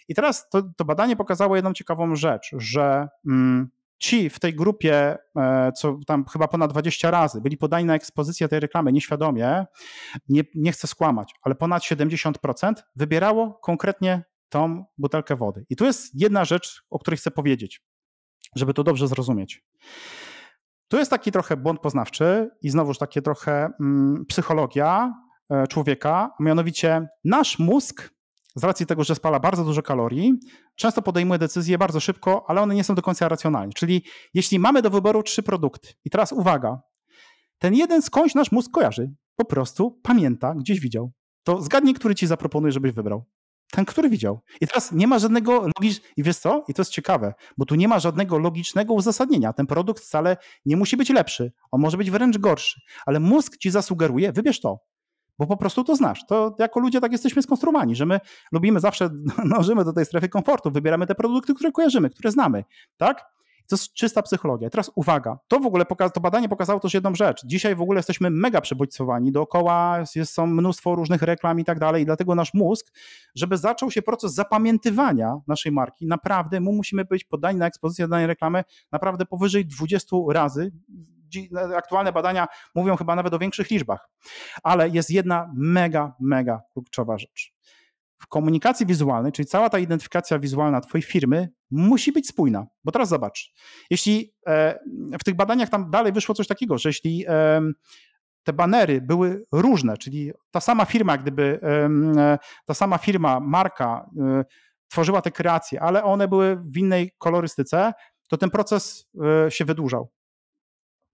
I teraz to, to badanie pokazało jedną ciekawą rzecz, że mm, ci w tej grupie, e, co tam chyba ponad 20 razy byli podani na ekspozycję tej reklamy nieświadomie, nie, nie chcę skłamać, ale ponad 70% wybierało konkretnie tą butelkę wody. I tu jest jedna rzecz, o której chcę powiedzieć, żeby to dobrze zrozumieć. Tu jest taki trochę błąd poznawczy i znowuż takie trochę mm, psychologia e, człowieka, a mianowicie nasz mózg, z racji tego, że spala bardzo dużo kalorii, często podejmuje decyzje bardzo szybko, ale one nie są do końca racjonalne. Czyli jeśli mamy do wyboru trzy produkty, i teraz uwaga, ten jeden skądś nasz mózg kojarzy, po prostu pamięta, gdzieś widział. To zgadnij, który ci zaproponuje, żebyś wybrał. Ten, który widział. I teraz nie ma żadnego logicznego, i wiesz co? I to jest ciekawe, bo tu nie ma żadnego logicznego uzasadnienia. Ten produkt wcale nie musi być lepszy, on może być wręcz gorszy, ale mózg ci zasugeruje, wybierz to, bo po prostu to znasz. To jako ludzie tak jesteśmy skonstruowani, że my lubimy zawsze, dążymy do tej strefy komfortu, wybieramy te produkty, które kojarzymy, które znamy, tak? To jest czysta psychologia. Teraz uwaga, to w ogóle to badanie pokazało też jedną rzecz. Dzisiaj w ogóle jesteśmy mega przebodźcowani, dookoła jest, są mnóstwo różnych reklam i tak dalej, i dlatego nasz mózg, żeby zaczął się proces zapamiętywania naszej marki, naprawdę mu musimy być poddani na ekspozycję danej reklamy naprawdę powyżej 20 razy. Aktualne badania mówią chyba nawet o większych liczbach. Ale jest jedna mega, mega kluczowa rzecz w komunikacji wizualnej, czyli cała ta identyfikacja wizualna Twojej firmy musi być spójna. Bo teraz zobacz, jeśli e, w tych badaniach tam dalej wyszło coś takiego, że jeśli e, te banery były różne, czyli ta sama firma, gdyby e, ta sama firma, marka tworzyła te kreacje, ale one były w innej kolorystyce, to ten proces się wydłużał.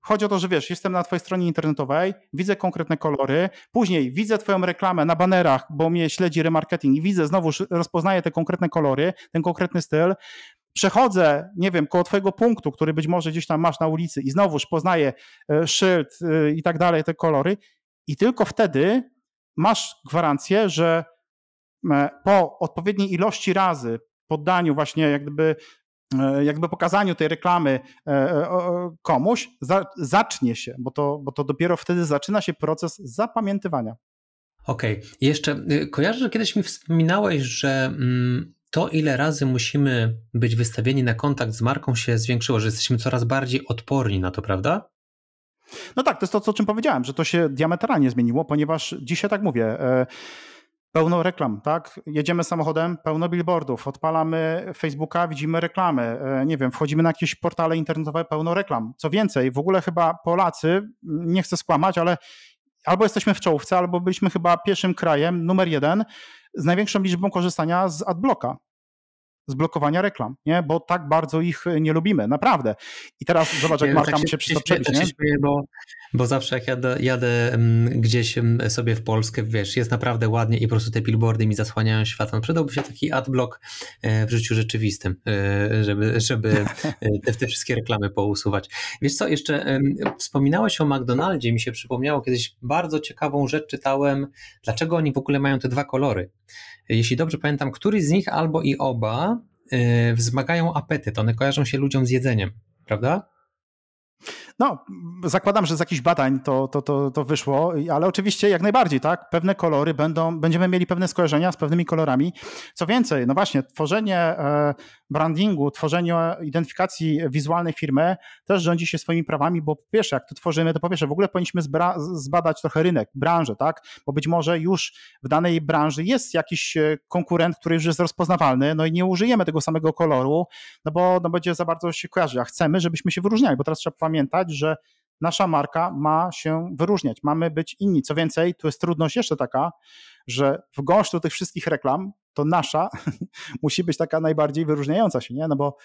Chodzi o to, że wiesz, jestem na twojej stronie internetowej, widzę konkretne kolory, później widzę twoją reklamę na banerach, bo mnie śledzi remarketing i widzę, znowu rozpoznaję te konkretne kolory, ten konkretny styl, przechodzę, nie wiem, koło twojego punktu, który być może gdzieś tam masz na ulicy i znowuż poznaję e, szyld e, i tak dalej, te kolory. I tylko wtedy masz gwarancję, że e, po odpowiedniej ilości razy poddaniu właśnie jak gdyby jakby pokazaniu tej reklamy e, e, komuś zacznie się, bo to, bo to dopiero wtedy zaczyna się proces zapamiętywania. Okej, okay. jeszcze y, kojarzę, że kiedyś mi wspominałeś, że mm, to ile razy musimy być wystawieni na kontakt z marką się zwiększyło, że jesteśmy coraz bardziej odporni na to, prawda? No tak, to jest to, o czym powiedziałem, że to się diametralnie zmieniło, ponieważ dzisiaj tak mówię, pełno reklam, tak? Jedziemy samochodem, pełno billboardów, odpalamy Facebooka, widzimy reklamy, e, nie wiem, wchodzimy na jakieś portale internetowe, pełno reklam. Co więcej, w ogóle chyba Polacy, nie chcę skłamać, ale albo jesteśmy w czołówce, albo byliśmy chyba pierwszym krajem, numer jeden, z największą liczbą korzystania z adblocka z blokowania reklam, nie? bo tak bardzo ich nie lubimy, naprawdę. I teraz zobacz, jak marka tak się, się przez to przebić. Nie? Śmieję, bo, bo zawsze jak jadę, jadę gdzieś sobie w Polskę, wiesz, jest naprawdę ładnie i po prostu te billboardy mi zasłaniają światłem. Przydałby się taki adblock e, w życiu rzeczywistym, e, żeby, żeby e, te, te wszystkie reklamy pousuwać. Wiesz co, jeszcze wspominałeś o McDonaldzie, mi się przypomniało kiedyś bardzo ciekawą rzecz czytałem, dlaczego oni w ogóle mają te dwa kolory. Jeśli dobrze pamiętam, któryś z nich albo i oba yy, wzmagają apetyt. One kojarzą się ludziom z jedzeniem, prawda? No, zakładam, że z jakichś badań to, to, to, to wyszło, ale oczywiście jak najbardziej, tak? Pewne kolory będą, będziemy mieli pewne skojarzenia z pewnymi kolorami. Co więcej, no właśnie, tworzenie e, brandingu, tworzenie identyfikacji wizualnej firmy też rządzi się swoimi prawami, bo po pierwsze, jak to tworzymy, to po pierwsze w ogóle powinniśmy zbadać trochę rynek, branżę, tak? Bo być może już w danej branży jest jakiś e, konkurent, który już jest rozpoznawalny, no i nie użyjemy tego samego koloru, no bo no będzie za bardzo się kojarzy, a chcemy, żebyśmy się wyróżniali, bo teraz trzeba pamiętać, że nasza marka ma się wyróżniać, mamy być inni. Co więcej, tu jest trudność jeszcze taka, że w gąszczu tych wszystkich reklam to nasza musi być taka najbardziej wyróżniająca się, nie? No bo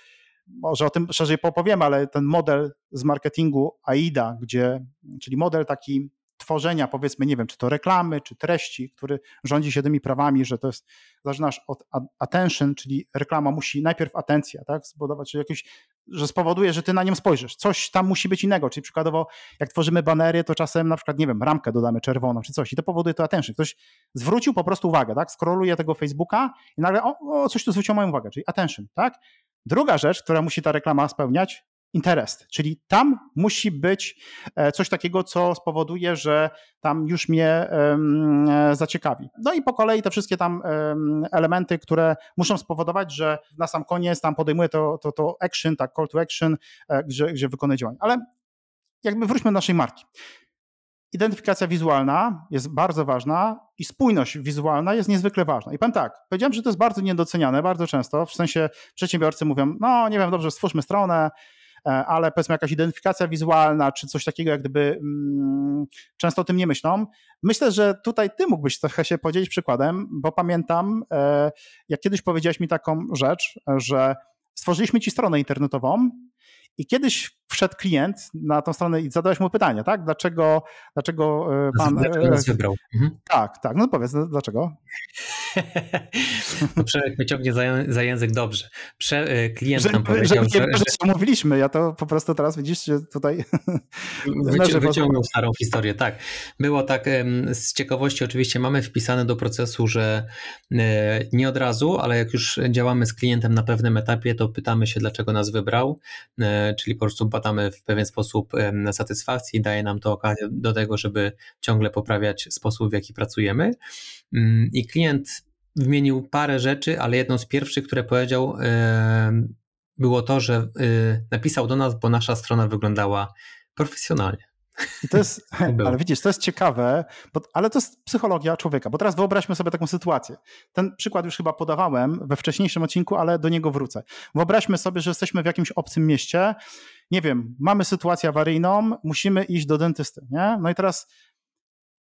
może o tym szerzej popowiem, ale ten model z marketingu AIDA, gdzie, czyli model taki tworzenia, powiedzmy, nie wiem, czy to reklamy, czy treści, który rządzi się tymi prawami, że to jest, zaczynasz od attention, czyli reklama musi najpierw atencję, tak, zbudować, czyli jakiś, że spowoduje, że ty na nią spojrzysz. Coś tam musi być innego, czyli przykładowo, jak tworzymy banery, to czasem na przykład, nie wiem, ramkę dodamy czerwoną, czy coś i to powoduje to attention. Ktoś zwrócił po prostu uwagę, tak, skroluje tego Facebooka i nagle, o, o coś tu zwróciło moją uwagę, czyli attention, tak. Druga rzecz, która musi ta reklama spełniać, interest, czyli tam musi być e, coś takiego, co spowoduje, że tam już mnie e, zaciekawi. No i po kolei te wszystkie tam elementy, które muszą spowodować, że na sam koniec tam podejmuję to, to, to action, tak, call to action, e, gdzie, gdzie wykonuję działanie. Ale jakby wróćmy do naszej marki. Identyfikacja wizualna jest bardzo ważna i spójność wizualna jest niezwykle ważna. I powiem tak, powiedziałem, że to jest bardzo niedoceniane, bardzo często, w sensie przedsiębiorcy mówią, no nie wiem, dobrze, stwórzmy stronę, ale powiedzmy jakaś identyfikacja wizualna, czy coś takiego, jak gdyby mm, często o tym nie myślą. Myślę, że tutaj ty mógłbyś trochę się podzielić przykładem, bo pamiętam, e, jak kiedyś powiedziałeś mi taką rzecz, że stworzyliśmy ci stronę internetową i kiedyś wszedł klient na tą stronę i zadałeś mu pytanie, tak? Dlaczego, dlaczego e, pan. Dlaczego nas wybrał? Mhm. Tak, tak. No powiedz, dlaczego? no Przemek wyciągnie za, za język dobrze. Prze, e, klient że, nam powiedział, że, że, że... mówiliśmy, ja to po prostu teraz widzisz, że tutaj... Wyci wyciągnął starą historię, tak. Było tak, z ciekawości oczywiście mamy wpisane do procesu, że e, nie od razu, ale jak już działamy z klientem na pewnym etapie, to pytamy się, dlaczego nas wybrał, czyli po prostu badamy w pewien sposób satysfakcji, daje nam to okazję do tego, żeby ciągle poprawiać sposób, w jaki pracujemy. Mm, I klient wymienił parę rzeczy, ale jedną z pierwszych, które powiedział, było to, że y, napisał do nas, bo nasza strona wyglądała profesjonalnie. I to jest, ale widzisz, to jest ciekawe, bo, ale to jest psychologia człowieka, bo teraz wyobraźmy sobie taką sytuację. Ten przykład już chyba podawałem we wcześniejszym odcinku, ale do niego wrócę. Wyobraźmy sobie, że jesteśmy w jakimś obcym mieście, nie wiem, mamy sytuację awaryjną, musimy iść do dentysty, nie? No i teraz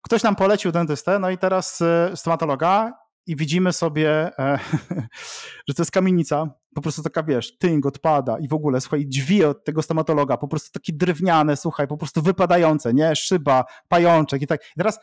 ktoś nam polecił dentystę, no i teraz y, stomatologa i widzimy sobie, e, że to jest kamienica, po prostu taka, wiesz, tynk odpada i w ogóle, słuchaj, drzwi od tego stomatologa, po prostu takie drewniane, słuchaj, po prostu wypadające, nie? Szyba, pajączek i tak. I teraz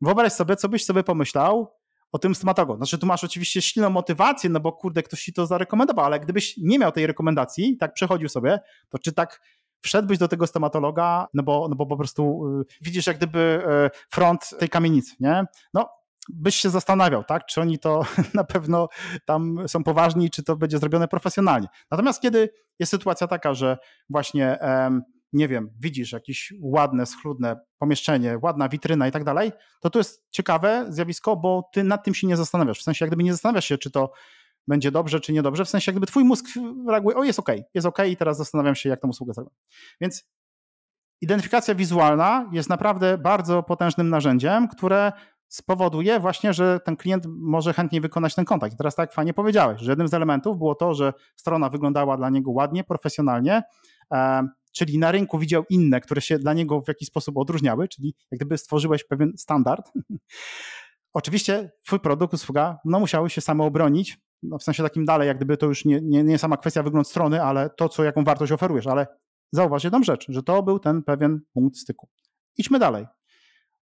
wyobraź sobie, co byś sobie pomyślał o tym stomatologu. Znaczy, tu masz oczywiście silną motywację, no bo kurde, ktoś ci to zarekomendował, ale gdybyś nie miał tej rekomendacji, tak przechodził sobie, to czy tak wszedłbyś do tego stomatologa, no bo, no bo po prostu y, widzisz jak gdyby y, front tej kamienicy, nie? No, byś się zastanawiał, tak, czy oni to na pewno tam są poważni, czy to będzie zrobione profesjonalnie. Natomiast kiedy jest sytuacja taka, że właśnie nie wiem, widzisz jakieś ładne, schludne pomieszczenie, ładna witryna i tak dalej, to to jest ciekawe zjawisko, bo ty nad tym się nie zastanawiasz. W sensie, jak gdyby nie zastanawiasz się, czy to będzie dobrze, czy niedobrze, w sensie, jak gdyby twój mózg reaguje, o jest ok, jest ok i teraz zastanawiam się, jak tę usługę zrobię. Więc identyfikacja wizualna jest naprawdę bardzo potężnym narzędziem, które spowoduje właśnie, że ten klient może chętniej wykonać ten kontakt. I teraz tak fajnie powiedziałeś, że jednym z elementów było to, że strona wyglądała dla niego ładnie, profesjonalnie, czyli na rynku widział inne, które się dla niego w jakiś sposób odróżniały, czyli jak gdyby stworzyłeś pewien standard. Oczywiście twój produkt, usługa, no musiały się same obronić, no w sensie takim dalej, jak gdyby to już nie, nie, nie sama kwestia wygląd strony, ale to, co, jaką wartość oferujesz, ale zauważ jedną rzecz, że to był ten pewien punkt styku. Idźmy dalej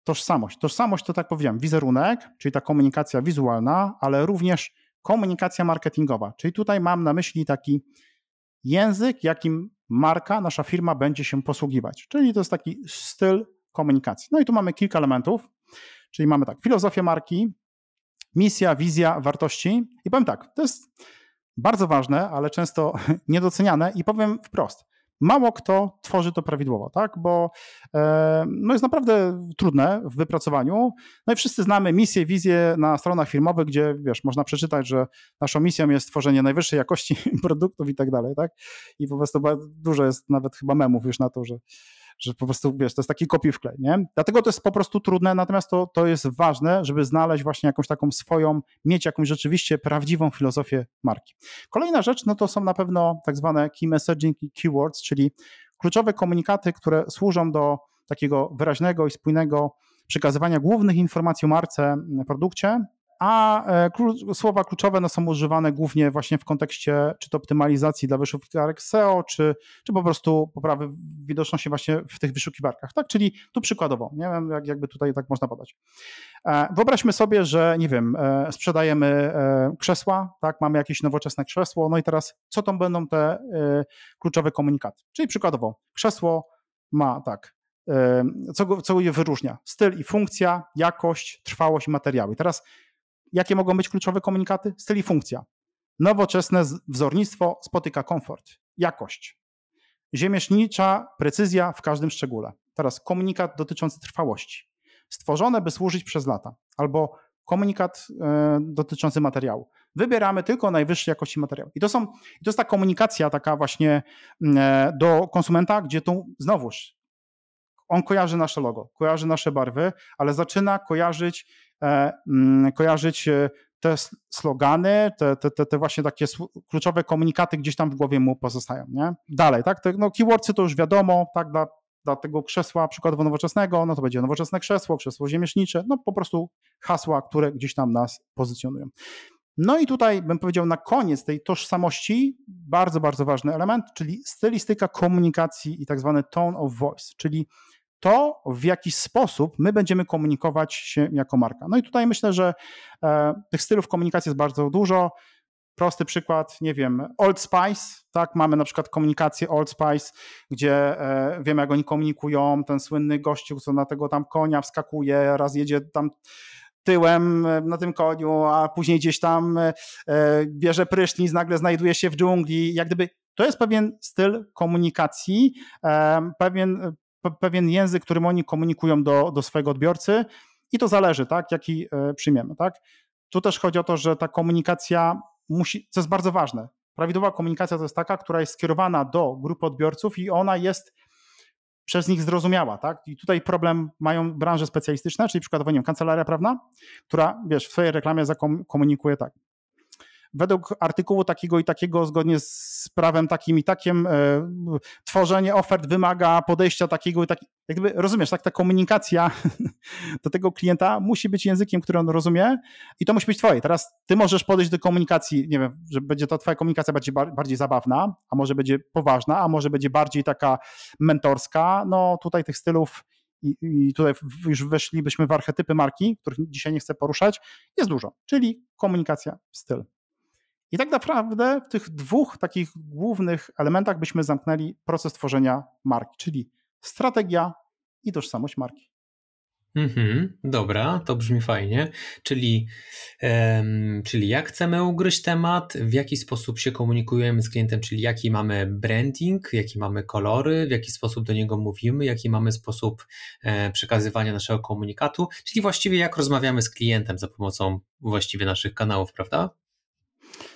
tożsamość. Tożsamość to tak powiedziałem, wizerunek, czyli ta komunikacja wizualna, ale również komunikacja marketingowa. Czyli tutaj mam na myśli taki język, jakim marka, nasza firma będzie się posługiwać. Czyli to jest taki styl komunikacji. No i tu mamy kilka elementów, czyli mamy tak, filozofię marki, misja, wizja, wartości. I powiem tak, to jest bardzo ważne, ale często niedoceniane i powiem wprost. Mało kto tworzy to prawidłowo, tak? Bo e, no jest naprawdę trudne w wypracowaniu. No i wszyscy znamy misję, wizję na stronach firmowych, gdzie wiesz, można przeczytać, że naszą misją jest tworzenie najwyższej jakości produktów i tak dalej, tak? I po prostu dużo jest nawet chyba memów już na to, że że po prostu, wiesz, to jest taki kopiuj wklej, nie? Dlatego to jest po prostu trudne, natomiast to, to jest ważne, żeby znaleźć właśnie jakąś taką swoją, mieć jakąś rzeczywiście prawdziwą filozofię marki. Kolejna rzecz, no to są na pewno tak zwane key messaging i keywords, czyli kluczowe komunikaty, które służą do takiego wyraźnego i spójnego przekazywania głównych informacji o marce, produkcie, a e, słowa kluczowe no, są używane głównie właśnie w kontekście czy to optymalizacji dla wyszukiwarek SEO, czy, czy po prostu poprawy widoczności właśnie w tych wyszukiwarkach, tak? Czyli tu przykładowo, nie wiem, jak, jakby tutaj tak można podać. E, wyobraźmy sobie, że nie wiem, e, sprzedajemy krzesła, tak? Mamy jakieś nowoczesne krzesło, no i teraz co to będą te kluczowe komunikaty? Czyli przykładowo, krzesło ma tak, co, co je wyróżnia? Styl i funkcja, jakość, trwałość i materiały. Teraz Jakie mogą być kluczowe komunikaty? Styl i funkcja. Nowoczesne wzornictwo spotyka komfort, jakość. Ziemiesznicza precyzja w każdym szczególe. Teraz komunikat dotyczący trwałości. Stworzone, by służyć przez lata. Albo komunikat e, dotyczący materiału. Wybieramy tylko najwyższej jakości materiał. I to, są, to jest ta komunikacja taka właśnie e, do konsumenta, gdzie tu znowuż on kojarzy nasze logo, kojarzy nasze barwy, ale zaczyna kojarzyć kojarzyć e, te slogany, te, te, te właśnie takie kluczowe komunikaty gdzieś tam w głowie mu pozostają. Nie? Dalej, tak? Te, no, keywordsy to już wiadomo, tak, dla, dla tego krzesła przykładowo nowoczesnego, no to będzie nowoczesne krzesło, krzesło ziemiesznicze, no po prostu hasła, które gdzieś tam nas pozycjonują. No i tutaj bym powiedział na koniec tej tożsamości bardzo, bardzo ważny element, czyli stylistyka komunikacji i tak zwany tone of voice, czyli to, w jaki sposób my będziemy komunikować się jako marka. No i tutaj myślę, że e, tych stylów komunikacji jest bardzo dużo. Prosty przykład, nie wiem, Old Spice, tak, mamy na przykład komunikację Old Spice, gdzie e, wiemy jak oni komunikują, ten słynny gościu, co na tego tam konia wskakuje, raz jedzie tam tyłem e, na tym koniu, a później gdzieś tam e, bierze prysznic, nagle znajduje się w dżungli, jak gdyby to jest pewien styl komunikacji, e, pewien pewien język, którym oni komunikują do, do swojego odbiorcy i to zależy, tak, jaki e, przyjmiemy, tak. Tu też chodzi o to, że ta komunikacja musi, co jest bardzo ważne, prawidłowa komunikacja to jest taka, która jest skierowana do grupy odbiorców i ona jest przez nich zrozumiała, tak? I tutaj problem mają branże specjalistyczne, czyli przykładowo, nie wiem, kancelaria prawna, która, wiesz, w swojej reklamie zakomunikuje tak według artykułu takiego i takiego, zgodnie z prawem takim i takim, e, tworzenie ofert wymaga podejścia takiego i takiego. Jakby rozumiesz, tak, ta komunikacja do tego klienta musi być językiem, który on rozumie i to musi być twoje. Teraz ty możesz podejść do komunikacji, nie wiem, że będzie to twoja komunikacja bardziej, bardziej zabawna, a może będzie poważna, a może będzie bardziej taka mentorska. No tutaj tych stylów i, i tutaj już weszlibyśmy w archetypy marki, których dzisiaj nie chcę poruszać, jest dużo, czyli komunikacja, styl. I tak naprawdę w tych dwóch takich głównych elementach byśmy zamknęli proces tworzenia marki, czyli strategia i tożsamość marki. Mhm, dobra, to brzmi fajnie. Czyli, um, czyli jak chcemy ugryźć temat, w jaki sposób się komunikujemy z klientem, czyli jaki mamy branding, jaki mamy kolory, w jaki sposób do niego mówimy, jaki mamy sposób e, przekazywania naszego komunikatu, czyli właściwie jak rozmawiamy z klientem za pomocą właściwie naszych kanałów, prawda?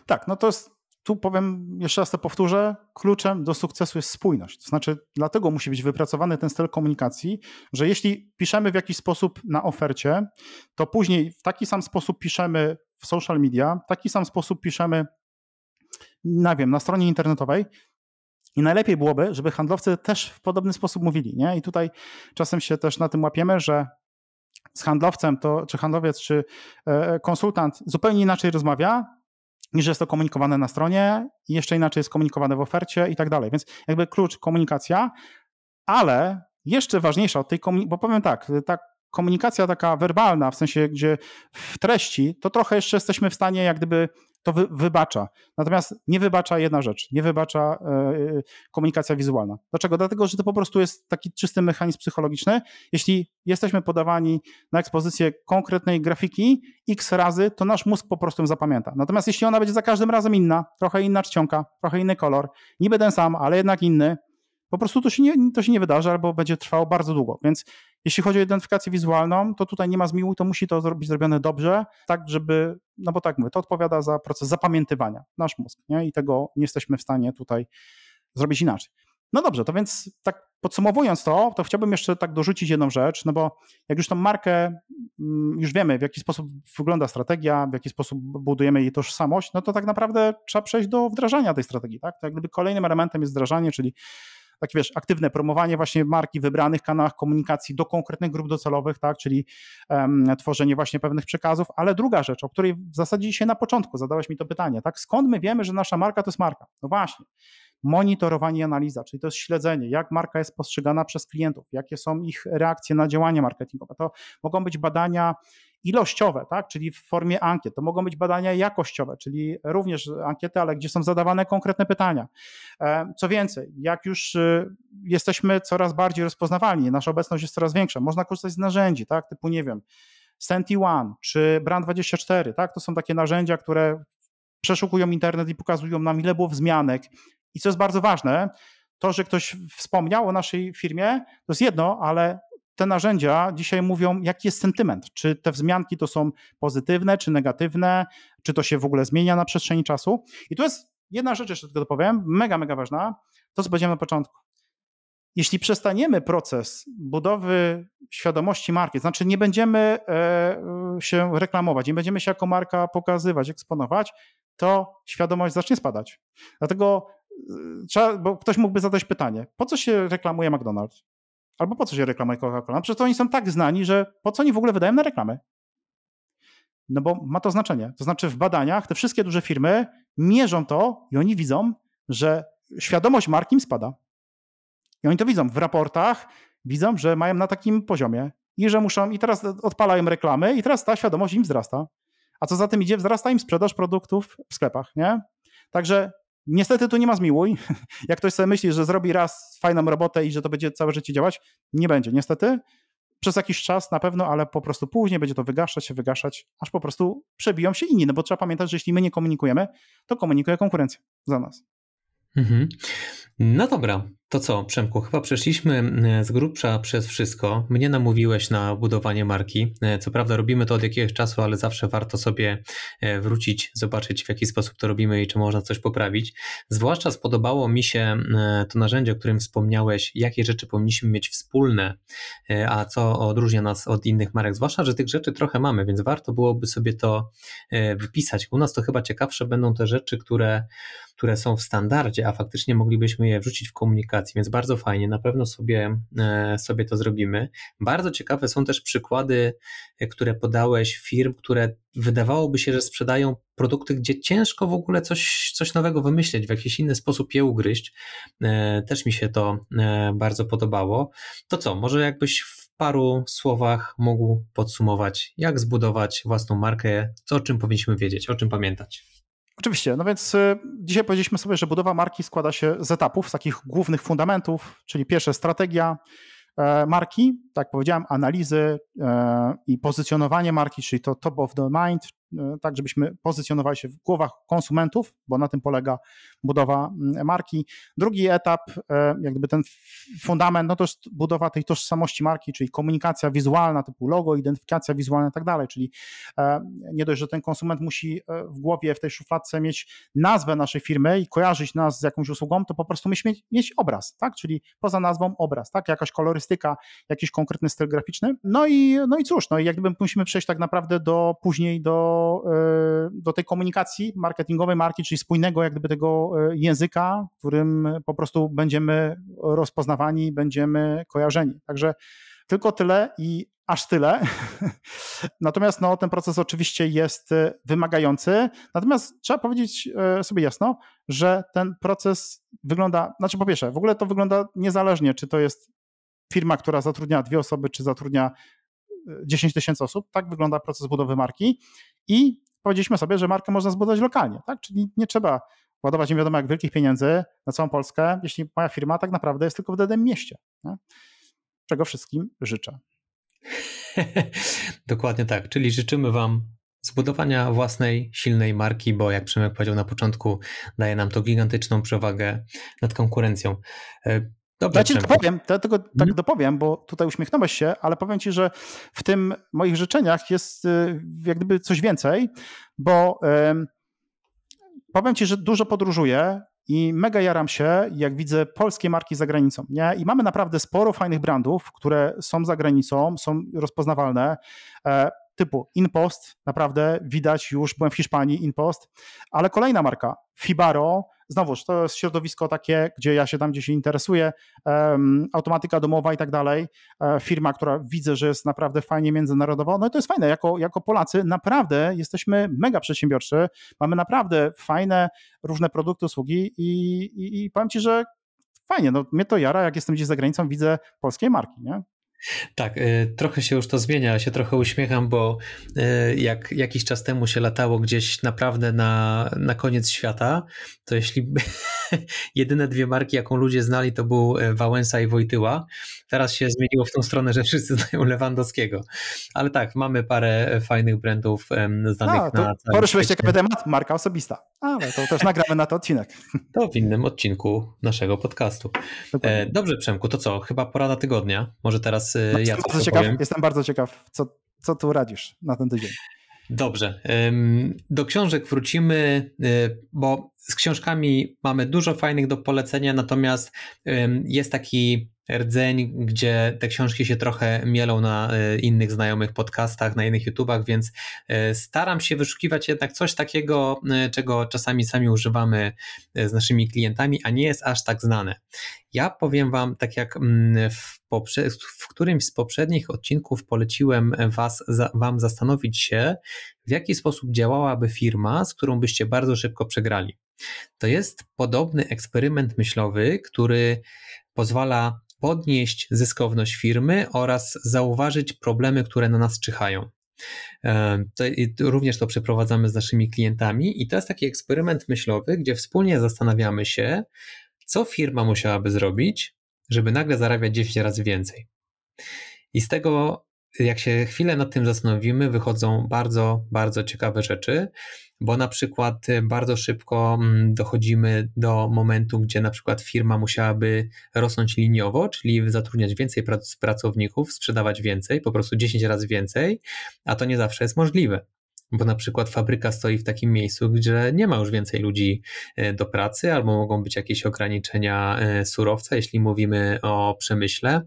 Tak, no to jest, tu powiem, jeszcze raz to powtórzę, kluczem do sukcesu jest spójność. To znaczy, dlatego musi być wypracowany ten styl komunikacji, że jeśli piszemy w jakiś sposób na ofercie, to później w taki sam sposób piszemy w social media, w taki sam sposób piszemy, nie wiem, na stronie internetowej, i najlepiej byłoby, żeby handlowcy też w podobny sposób mówili. Nie? I tutaj czasem się też na tym łapiemy, że z handlowcem, to, czy handlowiec, czy e, konsultant zupełnie inaczej rozmawia niż jest to komunikowane na stronie jeszcze inaczej jest komunikowane w ofercie i tak dalej. Więc jakby klucz komunikacja, ale jeszcze ważniejsza od tej komunikacji, bo powiem tak, ta komunikacja taka werbalna, w sensie gdzie w treści, to trochę jeszcze jesteśmy w stanie jak gdyby to wy, wybacza. Natomiast nie wybacza jedna rzecz, nie wybacza y, komunikacja wizualna. Dlaczego? Dlatego, że to po prostu jest taki czysty mechanizm psychologiczny. Jeśli jesteśmy podawani na ekspozycję konkretnej grafiki x razy, to nasz mózg po prostu zapamięta. Natomiast jeśli ona będzie za każdym razem inna, trochę inna czcionka, trochę inny kolor, niby ten sam, ale jednak inny, Po prostu to się nie, to się nie wydarzy albo będzie trwało bardzo długo. Więc jeśli chodzi o identyfikację wizualną, to tutaj nie ma zmiłuj, to musi to być zrobione dobrze, tak żeby, no bo tak mówię, to odpowiada za proces zapamiętywania, nasz mózg, nie? i tego nie jesteśmy w stanie tutaj zrobić inaczej. No dobrze, to więc tak podsumowując to, to chciałbym jeszcze tak dorzucić jedną rzecz, no bo jak już tą markę, mm, już wiemy w jaki sposób wygląda strategia, w jaki sposób budujemy jej tożsamość, no to tak naprawdę trzeba przejść do wdrażania tej strategii, tak? To jak gdyby kolejnym elementem jest wdrażanie, czyli takie wiesz, aktywne promowanie właśnie marki w wybranych kanałach komunikacji do konkretnych grup docelowych, tak, czyli um, tworzenie właśnie pewnych przekazów, ale druga rzecz, o której w zasadzie dzisiaj na początku zadałeś mi to pytanie, tak, skąd my wiemy, że nasza marka to jest marka? No właśnie, monitorowanie i analiza, czyli to jest śledzenie, jak marka jest postrzegana przez klientów, jakie są ich reakcje na działania marketingowe. To mogą być badania ilościowe, tak? czyli w formie ankiet. To mogą być badania jakościowe, czyli również ankiety, ale gdzie są zadawane konkretne pytania. E, co więcej, jak już y, jesteśmy coraz bardziej rozpoznawalni, nasza obecność jest coraz większa, można korzystać z narzędzi, tak? typu nie wiem, Senti1 czy Brand24, tak? to są takie narzędzia, które przeszukują internet i pokazują nam, ile było wzmianek. I co jest bardzo ważne, to, że ktoś wspomniał o naszej firmie, to jest jedno, ale te narzędzia dzisiaj mówią, jaki jest sentyment. Czy te wzmianki to są pozytywne, czy negatywne, czy to się w ogóle zmienia na przestrzeni czasu. I tu jest jedna rzecz, jeszcze tylko dopowiem, mega, mega ważna, to co powiedziałem na początku. Jeśli przestaniemy proces budowy świadomości marki, znaczy nie będziemy e, się reklamować, nie będziemy się jako marka pokazywać, eksponować, to świadomość zacznie spadać. Dlatego e, bo ktoś mógłby zadać pytanie, po co się reklamuje McDonald's? Albo po co się reklamuje Coca-Cola? No przecież to oni są tak znani, że po co oni w ogóle wydają na reklamy? No bo ma to znaczenie. To znaczy w badaniach te wszystkie duże firmy mierzą to i oni widzą, że świadomość marki im spada. I oni to widzą w raportach, widzą, że mają na takim poziomie i że muszą, i teraz odpalają reklamy i teraz ta świadomość im wzrasta. A co za tym idzie, wzrasta im sprzedaż produktów w sklepach, nie? Także Niestety tu nie ma zmiłuj. Jak ktoś sobie myśli, że zrobi raz fajną robotę i że to będzie całe życie działać, nie będzie. Niestety przez jakiś czas na pewno, ale po prostu później będzie to wygaszać się, wygaszać, aż po prostu przebiją się inni. No bo trzeba pamiętać, że jeśli my nie komunikujemy, to komunikuje konkurencja za nas. Mhm. No dobra, to co, Przemku, chyba przeszliśmy e, z grubsza przez wszystko. Mnie namówiłeś na budowanie marki. E, co prawda robimy to od jakiegoś czasu, ale zawsze warto sobie e, wrócić, zobaczyć w jaki sposób to robimy i czy można coś poprawić. Zwłaszcza spodobało mi się to narzędzie, o którym wspomniałeś, jakie rzeczy powinniśmy mieć wspólne, a co odróżnia nas od innych marek. Zwłaszcza, że tych rzeczy trochę mamy, więc warto byłoby sobie to wypisać. U nas to chyba ciekawsze będą te rzeczy, które które są w standardzie, a faktycznie moglibyśmy je wrzucić w komunikacji, więc bardzo fajnie, na pewno sobie, e, sobie to zrobimy. Bardzo ciekawe są też przykłady, e, które podałeś firm, które wydawałoby się, że sprzedają produkty, gdzie ciężko w ogóle coś, coś nowego wymyśleć, w jakiś inny sposób je ugryźć. E, też mi się to bardzo podobało. To co, może jakbyś w paru słowach mógł podsumować, jak zbudować własną markę, co o czym powinniśmy wiedzieć, o czym pamiętać? Oczywiście, no więc y, dzisiaj powiedzieliśmy sobie, że budowa marki składa się z etapów, z takich głównych fundamentów, czyli pierwsze strategia e, marki, tak powiedziałem, analizy e, i pozycjonowanie marki, czyli to top of the mind, tak żebyśmy pozycjonowali się w głowach konsumentów, bo na tym polega budowa mm, marki. Drugi etap, e, jak gdyby ten fundament, no to jest budowa tej tożsamości marki, czyli komunikacja wizualna typu logo, identyfikacja wizualna i tak dalej, czyli e, nie dość, że ten konsument musi w głowie, w tej szufladce mieć nazwę naszej firmy i kojarzyć nas z jakąś usługą, to po prostu musimy mieć, mieć obraz, tak, czyli poza nazwą obraz, tak, jakaś kolorystyka, jakiś konkretny styl graficzny. No i, no i cóż, no i jak gdyby musimy przejść tak naprawdę do później do E, do, tej komunikacji marketingowej marki, czyli spójnego jak gdyby tego e, języka, którym po prostu będziemy rozpoznawani, będziemy kojarzeni. Także tylko tyle i aż tyle. Natomiast no, ten proces oczywiście jest e, wymagający. Natomiast trzeba powiedzieć sobie jasno, że ten proces wygląda, znaczy po pierwsze, w ogóle to wygląda niezależnie, czy to jest firma, która zatrudnia dwie osoby, czy zatrudnia 10 tysięcy osób. Tak wygląda proces budowy marki i powiedzieliśmy sobie, że markę można zbudować lokalnie, tak? Czyli nie trzeba ładować nie wiadomo jak wielkich pieniędzy na całą Polskę, jeśli moja firma tak naprawdę jest tylko w danym mieście. Nie? Czego wszystkim życzę. Dokładnie tak, czyli życzymy Wam zbudowania własnej, silnej marki, bo jak Przemek powiedział na początku, daje nam to gigantyczną przewagę nad konkurencją. Dobrze, ja ci tylko powiem, ja tylko tak mhm. dopowiem, bo tutaj uśmiechnąłeś się, ale powiem ci, że w tym moich życzeniach jest y, jak gdyby coś więcej, bo powiem ci, że dużo podróżuję i mega jaram się, jak widzę polskie marki za granicą. Nie? I mamy naprawdę sporo fajnych brandów, które są za granicą, są rozpoznawalne. E, typu InPost, naprawdę widać już, byłem w Hiszpanii, InPost, ale kolejna marka, Fibaro, znowuż to jest środowisko takie, gdzie ja się tam gdzieś interesuję, um, automatyka domowa i tak dalej, e, firma, która widzę, że jest naprawdę fajnie międzynarodowa, no i to jest fajne, jako, jako Polacy naprawdę jesteśmy mega przedsiębiorczy, mamy naprawdę fajne różne produkty, usługi i, i, i powiem Ci, że fajnie, no mnie to jara, jak jestem gdzieś za granicą, widzę polskie marki, nie? Tak, y, trochę się już to zmienia, ja się trochę uśmiecham, bo y, jak jakiś czas temu się latało gdzieś naprawdę na, na koniec świata, to jeśli jedyne dwie marki, jaką ludzie znali, to był y, Wałęsa i Wojtyła. Teraz się zmieniło w tą stronę, że wszyscy znają Lewandowskiego. Ale tak, mamy parę fajnych brandów znanych A, to na Poruszyłeś ciekawy temat, marka osobista. Ale to też nagramy na to odcinek. To w innym odcinku naszego podcastu. Dokładnie. E, dobrze, Przemku, to co? Chyba porada tygodnia. Może teraz no, ja jestem, bardzo ciekaw, jestem bardzo ciekaw, co, co tu radzisz na ten tydzień. Dobrze. Do książek wrócimy, y, bo z książkami mamy dużo fajnych do polecenia, natomiast jest taki rdzeń, gdzie te książki się trochę mielą na y, innych znajomych podcastach, na innych YouTubach, więc y, staram się wyszukiwać jednak coś takiego, czego czasami sami używamy z naszymi klientami, a nie jest aż tak znane. Ja powiem Wam, tak jak mm, w, poprze- w którymś z poprzednich odcinków poleciłem was, za, Wam zastanowić się, w jaki sposób działałaby firma, z którą byście bardzo szybko przegrali. To jest podobny eksperyment myślowy, który pozwala podnieść zyskowność firmy oraz zauważyć problemy, które na nas czyhają. E, to, również to przeprowadzamy z naszymi klientami i to jest taki eksperyment myślowy, gdzie wspólnie zastanawiamy się, co firma musiałaby zrobić, żeby nagle zarabiać 10 razy więcej. I z tego, jak się chwilę nad tym zastanowimy, wychodzą bardzo, bardzo ciekawe rzeczy, bo na przykład bardzo szybko mm, dochodzimy do momentu, gdzie na przykład firma musiałaby rosnąć liniowo, czyli zatrudniać więcej pracowników, sprzedawać więcej, po prostu 10 razy więcej, a to nie zawsze jest możliwe bo na przykład fabryka stoi w takim miejscu, gdzie nie ma już więcej ludzi e, do pracy, albo mogą być jakieś ograniczenia e, surowca, jeśli mówimy o przemyśle.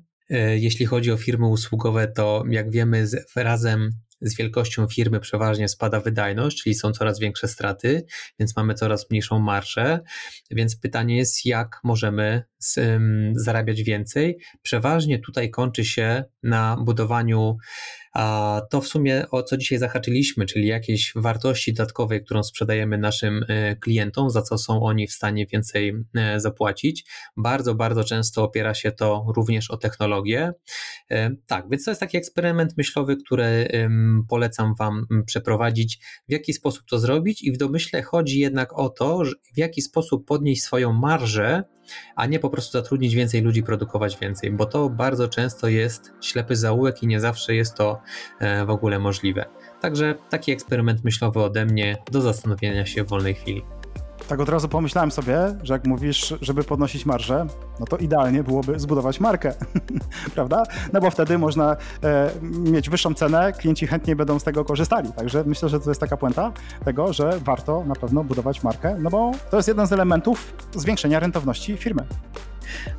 Jeśli chodzi o firmy usługowe, to jak wiemy, razem z wielkością firmy przeważnie spada wydajność, czyli są coraz większe straty, więc mamy coraz mniejszą marżę. Więc pytanie jest, jak możemy zarabiać więcej? Przeważnie tutaj kończy się na budowaniu a to w sumie o co dzisiaj zahaczyliśmy, czyli jakieś wartości dodatkowe, którą sprzedajemy naszym e, klientom, za co są oni w stanie więcej e, zapłacić. Bardzo, bardzo często opiera się to również o technologię. E, tak, więc to jest taki eksperyment myślowy, który polecam Wam przeprowadzić, w jaki sposób to zrobić i w domyśle chodzi jednak o to, w jaki sposób podnieść swoją marżę, a nie po prostu zatrudnić więcej ludzi, produkować więcej, bo to bardzo często jest ślepy zaułek i nie zawsze jest to e, w ogóle możliwe. Także taki eksperyment myślowy ode mnie do zastanowienia się w wolnej chwili. Tak od razu pomyślałem sobie, że jak mówisz, żeby podnosić marżę, no to idealnie byłoby zbudować markę, prawda? No bo wtedy można e, mieć wyższą cenę, klienci chętnie będą z tego korzystali. Także myślę, że to jest taka puenta tego, że warto na pewno budować markę, no bo to jest jeden z elementów zwiększenia rentowności firmy.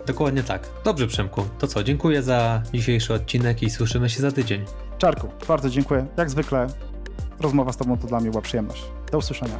Dokładnie tak. Dobrze, Przemku. To co, dziękuję za dzisiejszy odcinek i słyszymy się za tydzień. Czarku, bardzo dziękuję. Jak zwykle rozmowa z Tobą to dla mnie była przyjemność. Do usłyszenia.